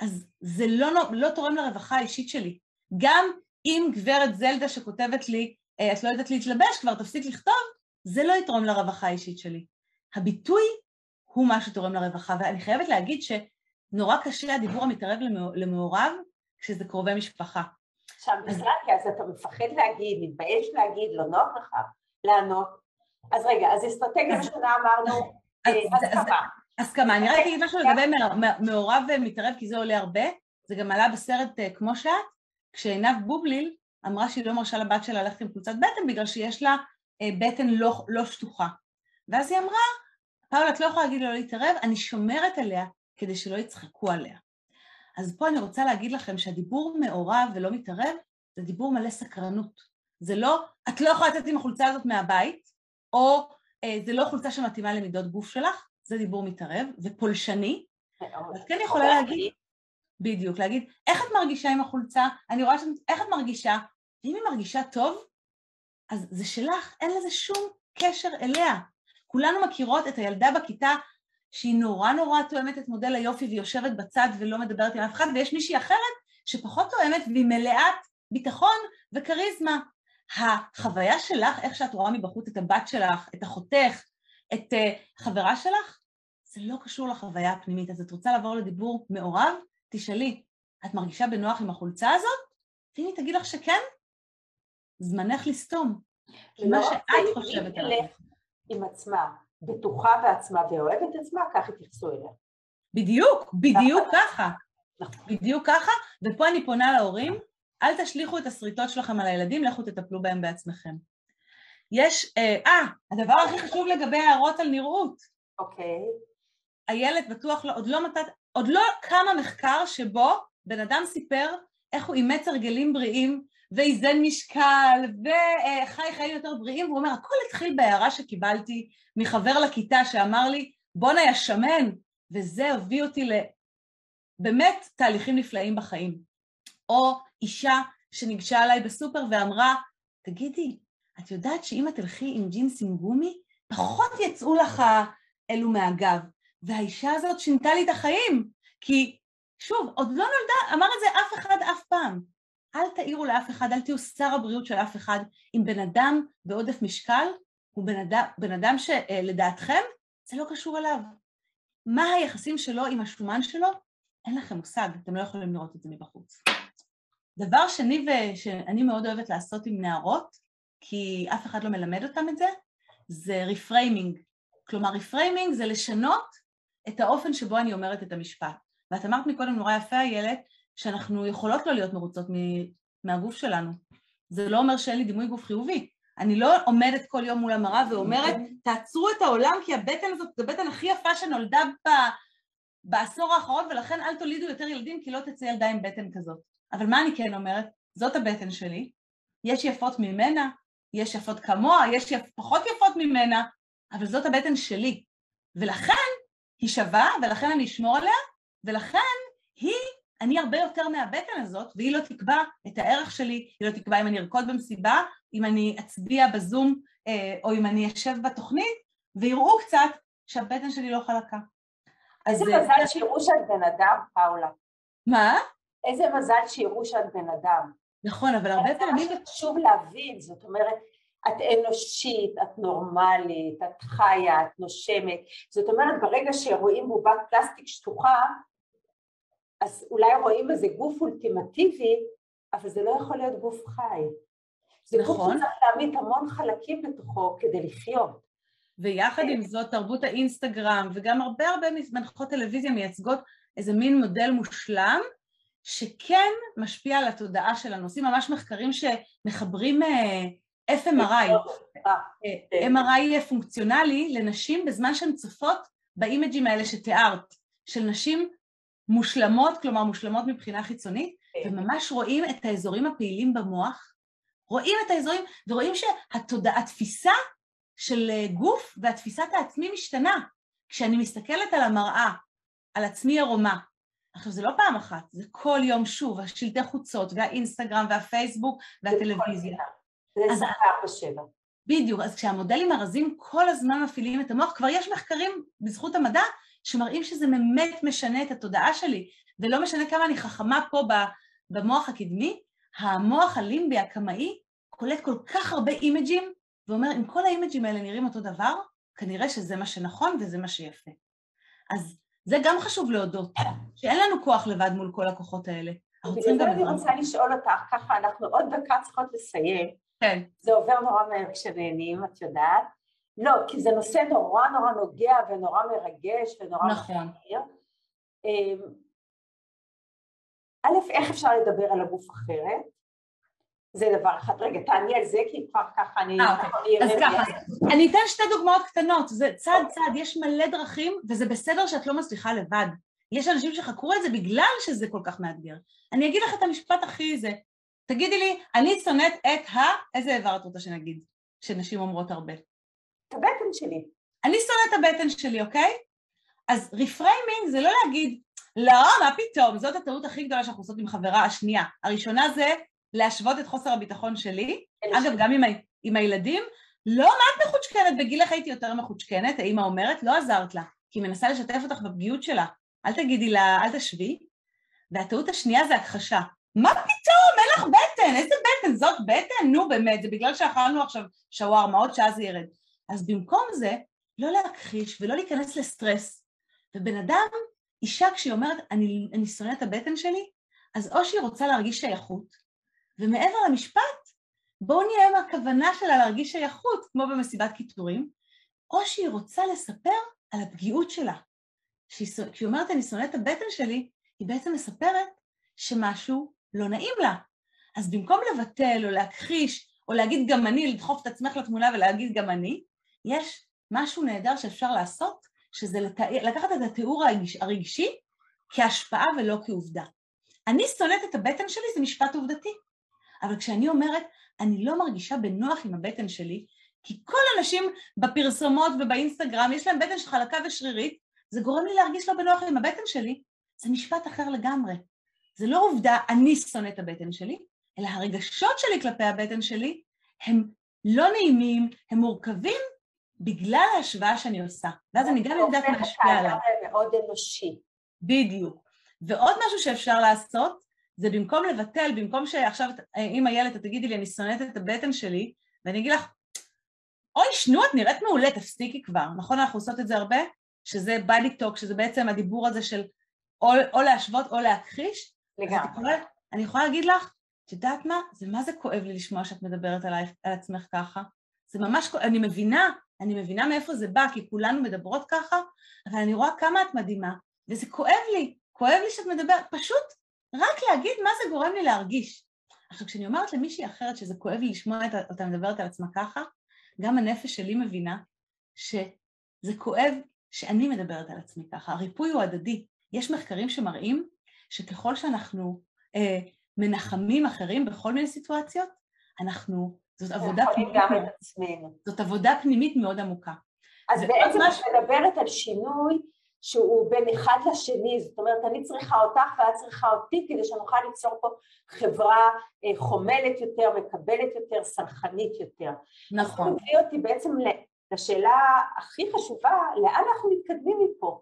אז זה לא, לא תורם לרווחה האישית שלי. גם אם גברת זלדה שכותבת לי, אה, את לא יודעת להתלבש, כבר תפסיק לכתוב, זה לא יתרום לרווחה האישית שלי. הביטוי הוא מה שתורם לרווחה, ואני חייבת להגיד שנורא קשה הדיבור המתערב למעורב כשזה קרובי משפחה. שם בכלל, כי אז אתה מפחד להגיד, מתבייש להגיד, לא נוח לך לענות. אז רגע, אז אסטרטגיה ראשונה אמרנו, הסכמה. הסכמה. אני רק אגיד משהו לגבי מעורב ומתערב, כי זה עולה הרבה. זה גם עלה בסרט אה, כמו שאת, כשעינב בובליל אמרה שהיא לא מרשה לבת שלה ללכת עם קבוצת בטן בגלל שיש לה אה, בטן לא, לא שטוחה. ואז היא אמרה, פאולה, את לא יכולה להגיד לו לא להתערב, אני שומרת עליה כדי שלא יצחקו עליה. אז פה אני רוצה להגיד לכם שהדיבור מעורב ולא מתערב, זה דיבור מלא סקרנות. זה לא, את לא יכולה לצאת עם החולצה הזאת מהבית, או אה, זה לא חולצה שמתאימה למידות גוף שלך, זה דיבור מתערב ופולשני. את כן יכולה להגיד, בדיוק, להגיד, איך את מרגישה עם החולצה? אני רואה שאת, איך את מרגישה? ואם היא מרגישה טוב, אז זה שלך, אין לזה שום קשר אליה. כולנו מכירות את הילדה בכיתה שהיא נורא נורא תואמת את מודל היופי והיא יושבת בצד ולא מדברת עם אף אחד, ויש מישהי אחרת שפחות תואמת והיא מלאת ביטחון וכריזמה. החוויה שלך, איך שאת רואה מבחוץ את הבת שלך, את אחותך, את uh, חברה שלך, זה לא קשור לחוויה הפנימית. אז את רוצה לעבור לדיבור מעורב? תשאלי, את מרגישה בנוח עם החולצה הזאת? ואם היא תגיד לך שכן, זמנך לסתום. כי מה לא, שאת חושבת עליו. עם עצמה, בטוחה בעצמה ואוהבת עצמה, כך יתייחסו אליה. בדיוק, בדיוק. ככה. נכון. בדיוק ככה, ופה אני פונה להורים, אל תשליכו את השריטות שלכם על הילדים, לכו תטפלו בהם בעצמכם. יש, אה, אה הדבר הכי חשוב לגבי הערות על נראות. אוקיי. הילד בטוח לא, עוד לא מתת, עוד לא קם המחקר שבו בן אדם סיפר איך הוא אימץ הרגלים בריאים ואיזן משקל וחי חיים יותר בריאים, והוא אומר, הכל התחיל בהערה שקיבלתי מחבר לכיתה שאמר לי, בואנה יא שמן, וזה הביא אותי לבאמת תהליכים נפלאים בחיים. או אישה שניגשה אליי בסופר ואמרה, תגידי, את יודעת שאם את תלכי עם ג'ינס עם גומי, פחות יצאו לך אלו מהגב. והאישה הזאת שינתה לי את החיים, כי שוב, עוד לא נולדה, אמר את זה אף אחד אף פעם. אל תעירו לאף אחד, אל תהיו שר הבריאות של אף אחד. אם בן אדם בעודף משקל הוא בן אדם, בן אדם שלדעתכם זה לא קשור אליו. מה היחסים שלו עם השומן שלו? אין לכם מושג, אתם לא יכולים לראות את זה מבחוץ. דבר שני שאני מאוד אוהבת לעשות עם נערות, כי אף אחד לא מלמד אותם את זה, זה reframing. כלומר, reframing זה לשנות את האופן שבו אני אומרת את המשפט. ואת אמרת מקודם נורא יפה, איילת, שאנחנו יכולות לא להיות מרוצות מהגוף שלנו. זה לא אומר שאין לי דימוי גוף חיובי. אני לא עומדת כל יום מול המראה ואומרת, תעצרו את העולם כי הבטן הזאת זו הבטן הכי יפה שנולדה ב... בעשור האחרון ולכן אל תולידו יותר ילדים כי לא תצא ילדה עם בטן כזאת. אבל מה אני כן אומרת? זאת הבטן שלי, יש יפות ממנה, יש יפות כמוה, יש יפ... פחות יפות ממנה, אבל זאת הבטן שלי. ולכן היא שווה, ולכן אני אשמור עליה, ולכן היא, אני הרבה יותר מהבטן הזאת, והיא לא תקבע את הערך שלי, היא לא תקבע אם אני ארקוד במסיבה, אם אני אצביע בזום, אה, או אם אני אשב בתוכנית, ויראו קצת שהבטן שלי לא חלקה. איזה מזל שיראו שאת בן אדם, פאולה. מה? איזה מזל שיראו שאת בן אדם. נכון, אבל הרבה פעמים... זה חשוב להבין, זאת אומרת, את אנושית, את נורמלית, את חיה, את נושמת. זאת אומרת, ברגע שרואים בובת פלסטיק שטוחה, אז אולי רואים איזה גוף אולטימטיבי, אבל זה לא יכול להיות גוף חי. זה נכון. גוף שצריך להעמיד המון חלקים בתוכו כדי לחיות. ויחד עם זאת, תרבות האינסטגרם וגם הרבה הרבה מנחות טלוויזיה מייצגות איזה מין מודל מושלם, שכן משפיע על התודעה של הנושאים, ממש מחקרים שמחברים אה, FMRI, אה, MRI פונקציונלי לנשים בזמן שהן צופות באימג'ים האלה שתיארת, של נשים מושלמות, כלומר מושלמות מבחינה חיצונית, כן. וממש רואים את האזורים הפעילים במוח, רואים את האזורים ורואים שהתפיסה של אה, גוף והתפיסת העצמי משתנה. כשאני מסתכלת על המראה, על עצמי ערומה, עכשיו זה לא פעם אחת, זה כל יום שוב, השלטי חוצות והאינסטגרם והפייסבוק והטלוויזיה. זה 24/7. בדיוק, אז כשהמודלים הרזים כל הזמן מפעילים את המוח, כבר יש מחקרים בזכות המדע שמראים שזה באמת משנה את התודעה שלי, ולא משנה כמה אני חכמה פה במוח הקדמי, המוח הלימבי הקמאי קולט כל כך הרבה אימג'ים, ואומר, אם כל האימג'ים האלה נראים אותו דבר, כנראה שזה מה שנכון וזה מה שיפה. אז זה גם חשוב להודות, שאין לנו כוח לבד מול כל הכוחות האלה. בגלל זה אני רוצה לשאול אותך, ככה אנחנו עוד דקה צריכות לסיים. כן. זה עובר נורא מהר כשנהנים, את יודעת. לא, כי זה נושא נורא נורא נוגע ונורא מרגש ונורא נכון. אמ, א', איך אפשר לדבר על הגוף אחרת? זה דבר אחד. רגע, תעני על זה, כי כבר ככה אני... אה, אוקיי. אז ככה, אני אתן שתי דוגמאות קטנות, זה צעד צעד, יש מלא דרכים, וזה בסדר שאת לא מצליחה לבד. יש אנשים שחקרו את זה בגלל שזה כל כך מאתגר. אני אגיד לך את המשפט הכי זה, תגידי לי, אני שונאת את ה... איזה איבר את רוצה שנגיד? שנשים אומרות הרבה. את הבטן שלי. אני שונאת את הבטן שלי, אוקיי? אז reframing זה לא להגיד, לא, מה פתאום, זאת הטעות הכי גדולה שאנחנו עושות עם חברה השנייה. הראשונה זה להשוות את חוסר הביטחון שלי, אגב, גם עם, ה... עם הילדים, לא, מה את מחוצ'קנת? בגילך הייתי יותר מחוצ'קנת, האמא אומרת, לא עזרת לה, כי היא מנסה לשתף אותך בפגיעות שלה. אל תגידי לה, אל תשווי. והטעות השנייה זה הכחשה. מה פתאום, אין לך בטן, איזה בטן, זאת בטן? נו באמת, זה בגלל שאכלנו עכשיו שווארמה, עוד שעה זה ירד. אז במקום זה, לא להכחיש ולא להיכנס לסטרס. ובן אדם, אישה כשהיא אומרת, אני, אני שונאת את הבטן שלי, אז או שהיא רוצה להרגיש שייכות, ומעבר למשפט, בואו נהיה עם הכוונה שלה להרגיש שייכות, כמו במסיבת קיטורים, או שהיא רוצה לספר על הפגיעות שלה. כשהיא אומרת אני שונאת את הבטן שלי, היא בעצם מספרת שמשהו לא נעים לה. אז במקום לבטל או להכחיש או להגיד גם אני, לדחוף את עצמך לתמונה ולהגיד גם אני, יש משהו נהדר שאפשר לעשות, שזה לתא... לקחת את התיאור הרגשי כהשפעה ולא כעובדה. אני שונאת את הבטן שלי, זה משפט עובדתי. אבל כשאני אומרת, אני לא מרגישה בנוח עם הבטן שלי, כי כל הנשים בפרסומות ובאינסטגרם יש להם בטן חלקה ושרירית, זה גורם לי להרגיש לא בנוח עם הבטן שלי, זה משפט אחר לגמרי. זה לא עובדה, אני שונא את הבטן שלי, אלא הרגשות שלי כלפי הבטן שלי הם לא נעימים, הם מורכבים בגלל ההשוואה שאני עושה. ואז אני גם יודעת להשפיע עליו. זה מאוד אנושי. בדיוק. ועוד משהו שאפשר לעשות, זה במקום לבטל, במקום שעכשיו אם איילת את תגידי לי אני שונאת את הבטן שלי, ואני אגיד לך, אוי שנו את נראית מעולה, תפסיקי כבר, נכון אנחנו עושות את זה הרבה? שזה בדי טוק, שזה בעצם הדיבור הזה של או, או להשוות או להכחיש. לגמרי. אני יכולה להגיד לך, את יודעת מה? זה מה זה כואב לי לשמוע שאת מדברת עליי, על עצמך ככה. זה ממש כואב, אני מבינה, אני מבינה מאיפה זה בא, כי כולנו מדברות ככה, אבל אני רואה כמה את מדהימה, וזה כואב לי, כואב לי שאת מדברת, פשוט רק להגיד מה זה גורם לי להרגיש. עכשיו, כשאני אומרת למישהי אחרת שזה כואב לי לשמוע אותה מדברת על עצמה ככה, גם הנפש שלי מבינה שזה כואב שאני מדברת על עצמי ככה. הריפוי הוא הדדי. יש מחקרים שמראים שככל שאנחנו אה, מנחמים אחרים בכל מיני סיטואציות, אנחנו, זאת עבודה פנימית, גם את עצמנו. זאת עבודה פנימית מאוד עמוקה. אז בעצם את מדברת על שינוי שהוא בין אחד לשני, זאת אומרת אני צריכה אותך ואת צריכה אותי כדי שנוכל ליצור פה חברה אה, חומלת יותר, מקבלת יותר, סלחנית יותר. נכון. זה מביא אותי בעצם לשאלה הכי חשובה, לאן אנחנו מתקדמים מפה?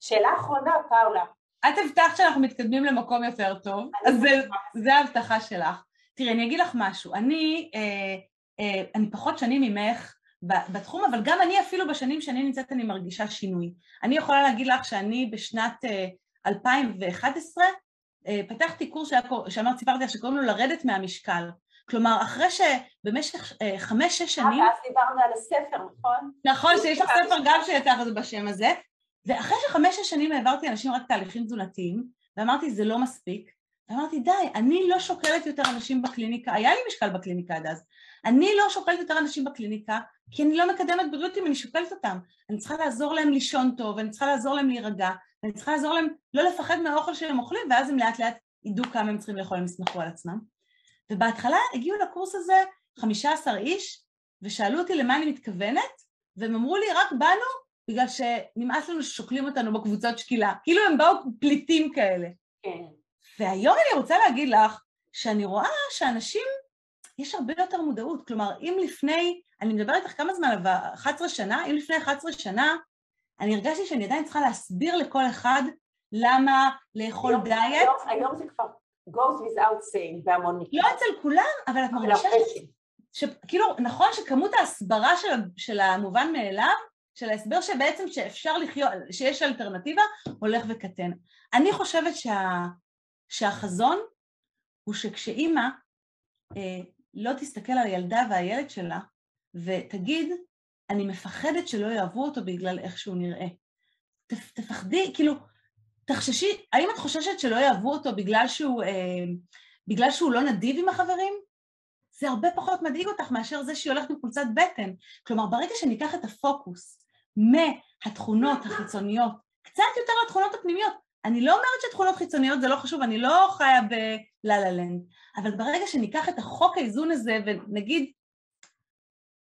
שאלה אחרונה, פאולה. את הבטחת שאנחנו מתקדמים למקום יותר טוב, אז זה, זה ההבטחה שלך. תראי, אני אגיד לך משהו, אני, אה, אה, אני פחות שנים ממך בתחום, אבל גם אני אפילו בשנים שאני נמצאת אני מרגישה שינוי. אני יכולה להגיד לך שאני בשנת אה, 2011 אה, פתחתי קורס שאמרת, סיפרתי לך שקוראים לו לרדת מהמשקל. כלומר, אחרי שבמשך אה, חמש-שש שנים... ואז דיברנו על הספר, נכון? נכון, שיש לך ספר גם שיצא לך בשם הזה. ואחרי שחמש-שש שנים העברתי אנשים רק תהליכים תזונתיים, ואמרתי, זה לא מספיק, ואמרתי, די, אני לא שוקלת יותר אנשים בקליניקה, היה לי משקל בקליניקה עד אז, אני לא שוקלת יותר אנשים בקליניקה, כי אני לא מקדמת בריאות אם אני שוקלת אותם. אני צריכה לעזור להם לישון טוב, אני צריכה לעזור להם להירגע, ואני צריכה לעזור להם לא לפחד מהאוכל שהם אוכלים, ואז הם לאט לאט ידעו כמה הם צריכים לאכול, הם יסמכו על עצמם. ובהתחלה הגיעו לקורס הזה 15 איש, ושאלו אותי למה אני מתכוונת, והם אמרו לי, רק באנו בגלל שנמאס לנו ששוקלים אותנו בקבוצות שקילה. כאילו הם באו פליטים כאלה. כן. והיום אני רוצה להגיד לך שאני רואה שאנשים, יש הרבה יותר מודעות. כלומר, אם לפני, אני מדברת איתך כמה זמן, 11 שנה, אם לפני 11 שנה, אני הרגשתי שאני עדיין צריכה להסביר לכל אחד למה לאכול היום, דיאט. היום, היום זה כבר goes without saying בהמון מקרים. לא אצל כולם, אבל את מרגישה שכאילו, נכון שכמות ההסברה של, של המובן מאליו, של ההסבר שבעצם שאפשר לחיות, שיש אלטרנטיבה, הולך וקטן. אני חושבת שה, שהחזון הוא שכשאימא אה, לא תסתכל על הילדה והילד שלה ותגיד, אני מפחדת שלא יאהבו אותו בגלל איך שהוא נראה. תפחדי, כאילו, תחששי, האם את חוששת שלא יאהבו אותו בגלל שהוא, אה, בגלל שהוא לא נדיב עם החברים? זה הרבה פחות מדאיג אותך מאשר זה שהיא הולכת עם חולצת בטן. כלומר, ברגע שניקח את הפוקוס מהתכונות החיצוניות, קצת יותר לתכונות הפנימיות, אני לא אומרת שתכונות חיצוניות זה לא חשוב, אני לא חיה בלה לה לנד, אבל ברגע שניקח את החוק האיזון הזה ונגיד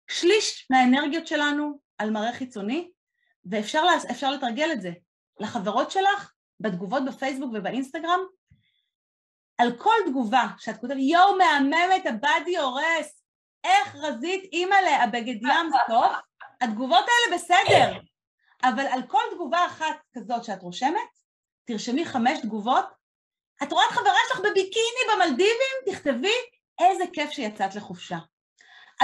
שליש מהאנרגיות שלנו על מראה חיצוני, ואפשר לתרגל את זה לחברות שלך, בתגובות בפייסבוק ובאינסטגרם, על כל תגובה שאת כותבת, יואו מהממת, הבאדי הורס, איך רזית אימא'לה, הבגד ים סטופ, התגובות האלה בסדר, אבל על כל תגובה אחת כזאת שאת רושמת, תרשמי חמש תגובות, את רואה את חברה שלך בביקיני במלדיבים, תכתבי איזה כיף שיצאת לחופשה.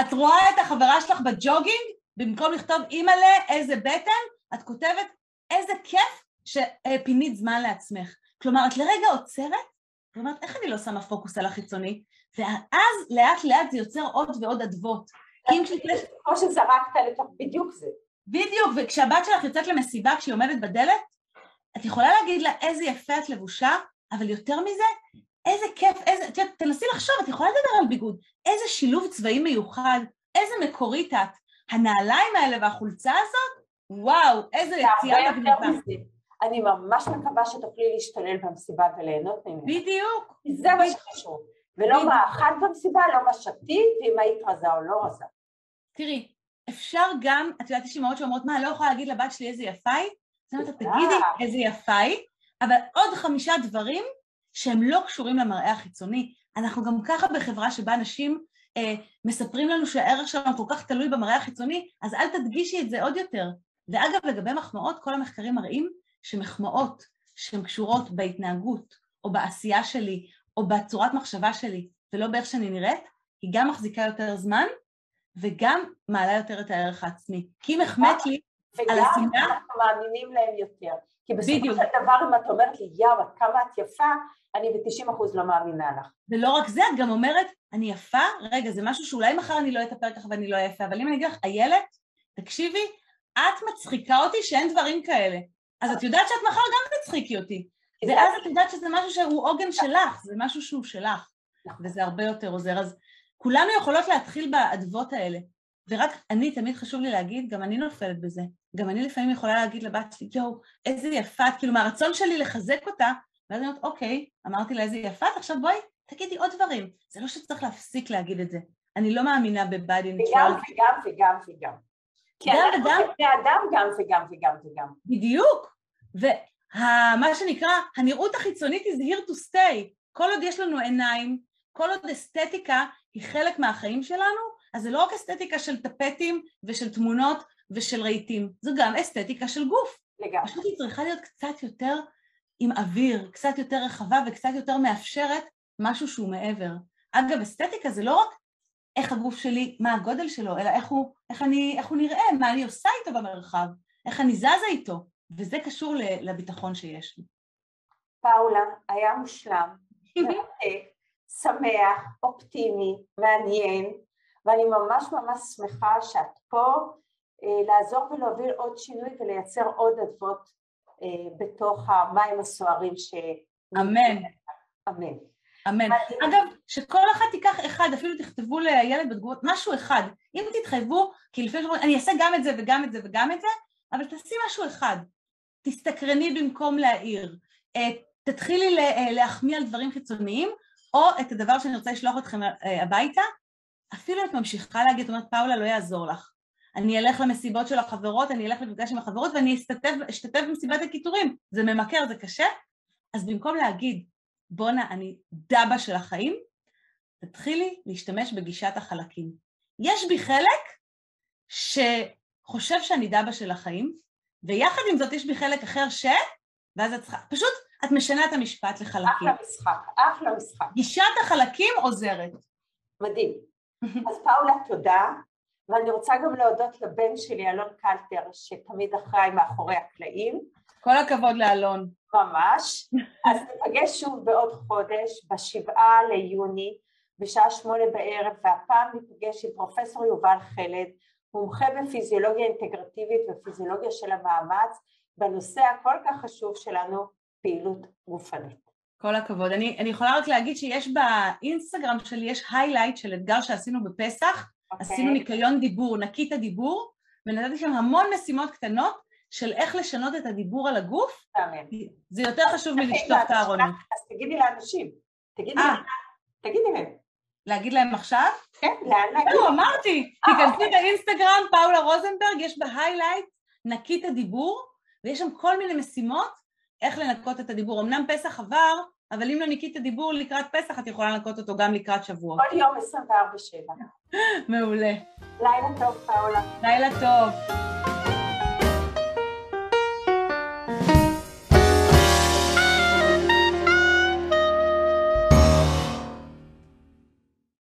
את רואה את החברה שלך בג'וגינג, במקום לכתוב אימא'לה, איזה בטן, את כותבת איזה כיף שפינית זמן לעצמך. כלומר, את לרגע עוצרת ואומרת, איך אני לא שמה פוקוס על החיצוני? ואז לאט לאט זה יוצר עוד ועוד אדוות. כמו שזרקת לתוך, בדיוק זה. בדיוק, וכשהבת שלך יוצאת למסיבה כשהיא עומדת בדלת, את יכולה להגיד לה איזה יפה את לבושה, אבל יותר מזה, איזה כיף, איזה, תראה, תנסי לחשוב, את יכולה לדבר על ביגוד, איזה שילוב צבעים מיוחד, איזה מקורית את. הנעליים האלה והחולצה הזאת, וואו, איזה יציאה מגניבה. אני ממש מקווה שתוכלי להשתולל במסיבה וליהנות ממנה. בדיוק. זה מה שחשוב. ולא מה אכלת במסיבה, לא מה שתית, ואם היית רזה או לא רזה. תראי, אפשר גם, את יודעת, יש אמהות שאומרות, מה, לא יכולה להגיד לבת שלי איזה יפה היא? זאת אומרת, תגידי איזה יפה היא, אבל עוד חמישה דברים שהם לא קשורים למראה החיצוני. אנחנו גם ככה בחברה שבה אנשים אה, מספרים לנו שהערך שלנו כל כך תלוי במראה החיצוני, אז אל תדגישי את זה עוד יותר. ואגב, לגבי מחמאות, כל המחקרים מראים שמחמאות שהן קשורות בהתנהגות או בעשייה שלי או בצורת מחשבה שלי ולא באיך שאני נראית, היא גם מחזיקה יותר זמן וגם מעלה יותר את הערך העצמי. כי אם החמאת לי. וגם אנחנו מאמינים להם יותר. כי בסופו של דבר אם את אומרת לי, יאו, עד כמה את יפה, אני ב-90% לא מאמינה לך. ולא רק זה, את גם אומרת, אני יפה, רגע, זה משהו שאולי מחר אני לא אתאפר ככה ואני לא יפה, אבל אם אני אגיד לך, איילת, תקשיבי, את מצחיקה אותי שאין דברים כאלה. אז את יודעת שאת מחר גם תצחיקי אותי. ואז את יודעת שזה משהו שהוא עוגן שלך, זה משהו שהוא שלך, וזה הרבה יותר עוזר. אז כולנו יכולות להתחיל באדוות האלה. ורק אני, תמיד חשוב לי להגיד, גם אני נופלת בזה. גם אני לפעמים יכולה להגיד לבת שלי, יואו, איזה יפה, כאילו מהרצון שלי לחזק אותה, ואז אני אומרת, אוקיי, אמרתי לה איזה יפה, עכשיו בואי, תגידי עוד דברים. זה לא שצריך להפסיק להגיד את זה. אני לא מאמינה בבאדי נטרל. וגם, וגם, וגם. כי אנחנו בני אדם גם וגם וגם וגם. בדיוק. ומה שנקרא, הנראות החיצונית is here to stay. כל עוד יש לנו עיניים, כל עוד אסתטיקה היא חלק מהחיים שלנו, אז זה לא רק אסתטיקה של טפטים ושל תמונות ושל רהיטים, זו גם אסתטיקה של גוף. לגמרי. פשוט היא צריכה להיות קצת יותר עם אוויר, קצת יותר רחבה וקצת יותר מאפשרת משהו שהוא מעבר. אגב, אסתטיקה זה לא רק איך הגוף שלי, מה הגודל שלו, אלא איך הוא, איך אני, איך הוא נראה, מה אני עושה איתו במרחב, איך אני זזה איתו, וזה קשור לביטחון שיש לי. פאולה, היה מושלם, שמח, אופטימי, מעניין, ואני ממש ממש שמחה שאת פה לעזור ולהוביל עוד שינוי ולייצר עוד אדוות אה, בתוך המים הסוערים ש... אמן. אמן. אמן. אגב, שכל אחד תיקח אחד, אפילו תכתבו לילד בתגובות, משהו אחד. אם תתחייבו, כי לפעמים אומרים, אני אעשה גם את זה וגם את זה וגם את זה, אבל תעשי משהו אחד. תסתקרני במקום להעיר. אה, תתחילי להחמיא על דברים חיצוניים, או את הדבר שאני רוצה לשלוח אתכם הביתה, אפילו את ממשיכה להגיד, את אומרת, פאולה לא יעזור לך. אני אלך למסיבות של החברות, אני אלך למפגש עם החברות ואני אשתתף, אשתתף במסיבת הקיטורים. זה ממכר, זה קשה? אז במקום להגיד, בואנה, אני דבה של החיים, תתחילי להשתמש בגישת החלקים. יש בי חלק שחושב שאני דבה של החיים, ויחד עם זאת יש בי חלק אחר ש... ואז את צריכה, פשוט את משנה את המשפט לחלקים. אחלה משחק, אחלה משחק. גישת החלקים עוזרת. מדהים. אז פאולה, תודה. ואני רוצה גם להודות לבן שלי, אלון קלטר, שתמיד אחראי מאחורי הקלעים. כל הכבוד לאלון. ממש. אז נפגש שוב בעוד חודש, בשבעה ליוני, בשעה שמונה בערב, והפעם ניפגש עם פרופסור יובל חלד, מומחה בפיזיולוגיה אינטגרטיבית ופיזיולוגיה של המאמץ, בנושא הכל כך חשוב שלנו, פעילות גופנית. כל הכבוד. אני, אני יכולה רק להגיד שיש באינסטגרם שלי, יש היילייט של אתגר שעשינו בפסח, Okay. אוקיי. עשינו ניקיון דיבור, נקית הדיבור, ונתתי שם המון משימות קטנות של איך לשנות את הדיבור על הגוף. זה יותר חשוב מלשטוף את הארונות. אז תגידי לאנשים, תגידי להם. תגידי להם. להגיד להם עכשיו? כן, לאן להגיד? לא, אמרתי. תיכנסי באינסטגרם, פאולה רוזנברג, יש בהיילייט, נקית הדיבור, ויש שם כל מיני משימות איך לנקות את הדיבור. אמנם פסח עבר, אבל אם לא ניקית דיבור לקראת פסח, את יכולה לנקות אותו גם לקראת שבוע. כל יום 24-7. מעולה. לילה טוב, פאולה. לילה טוב.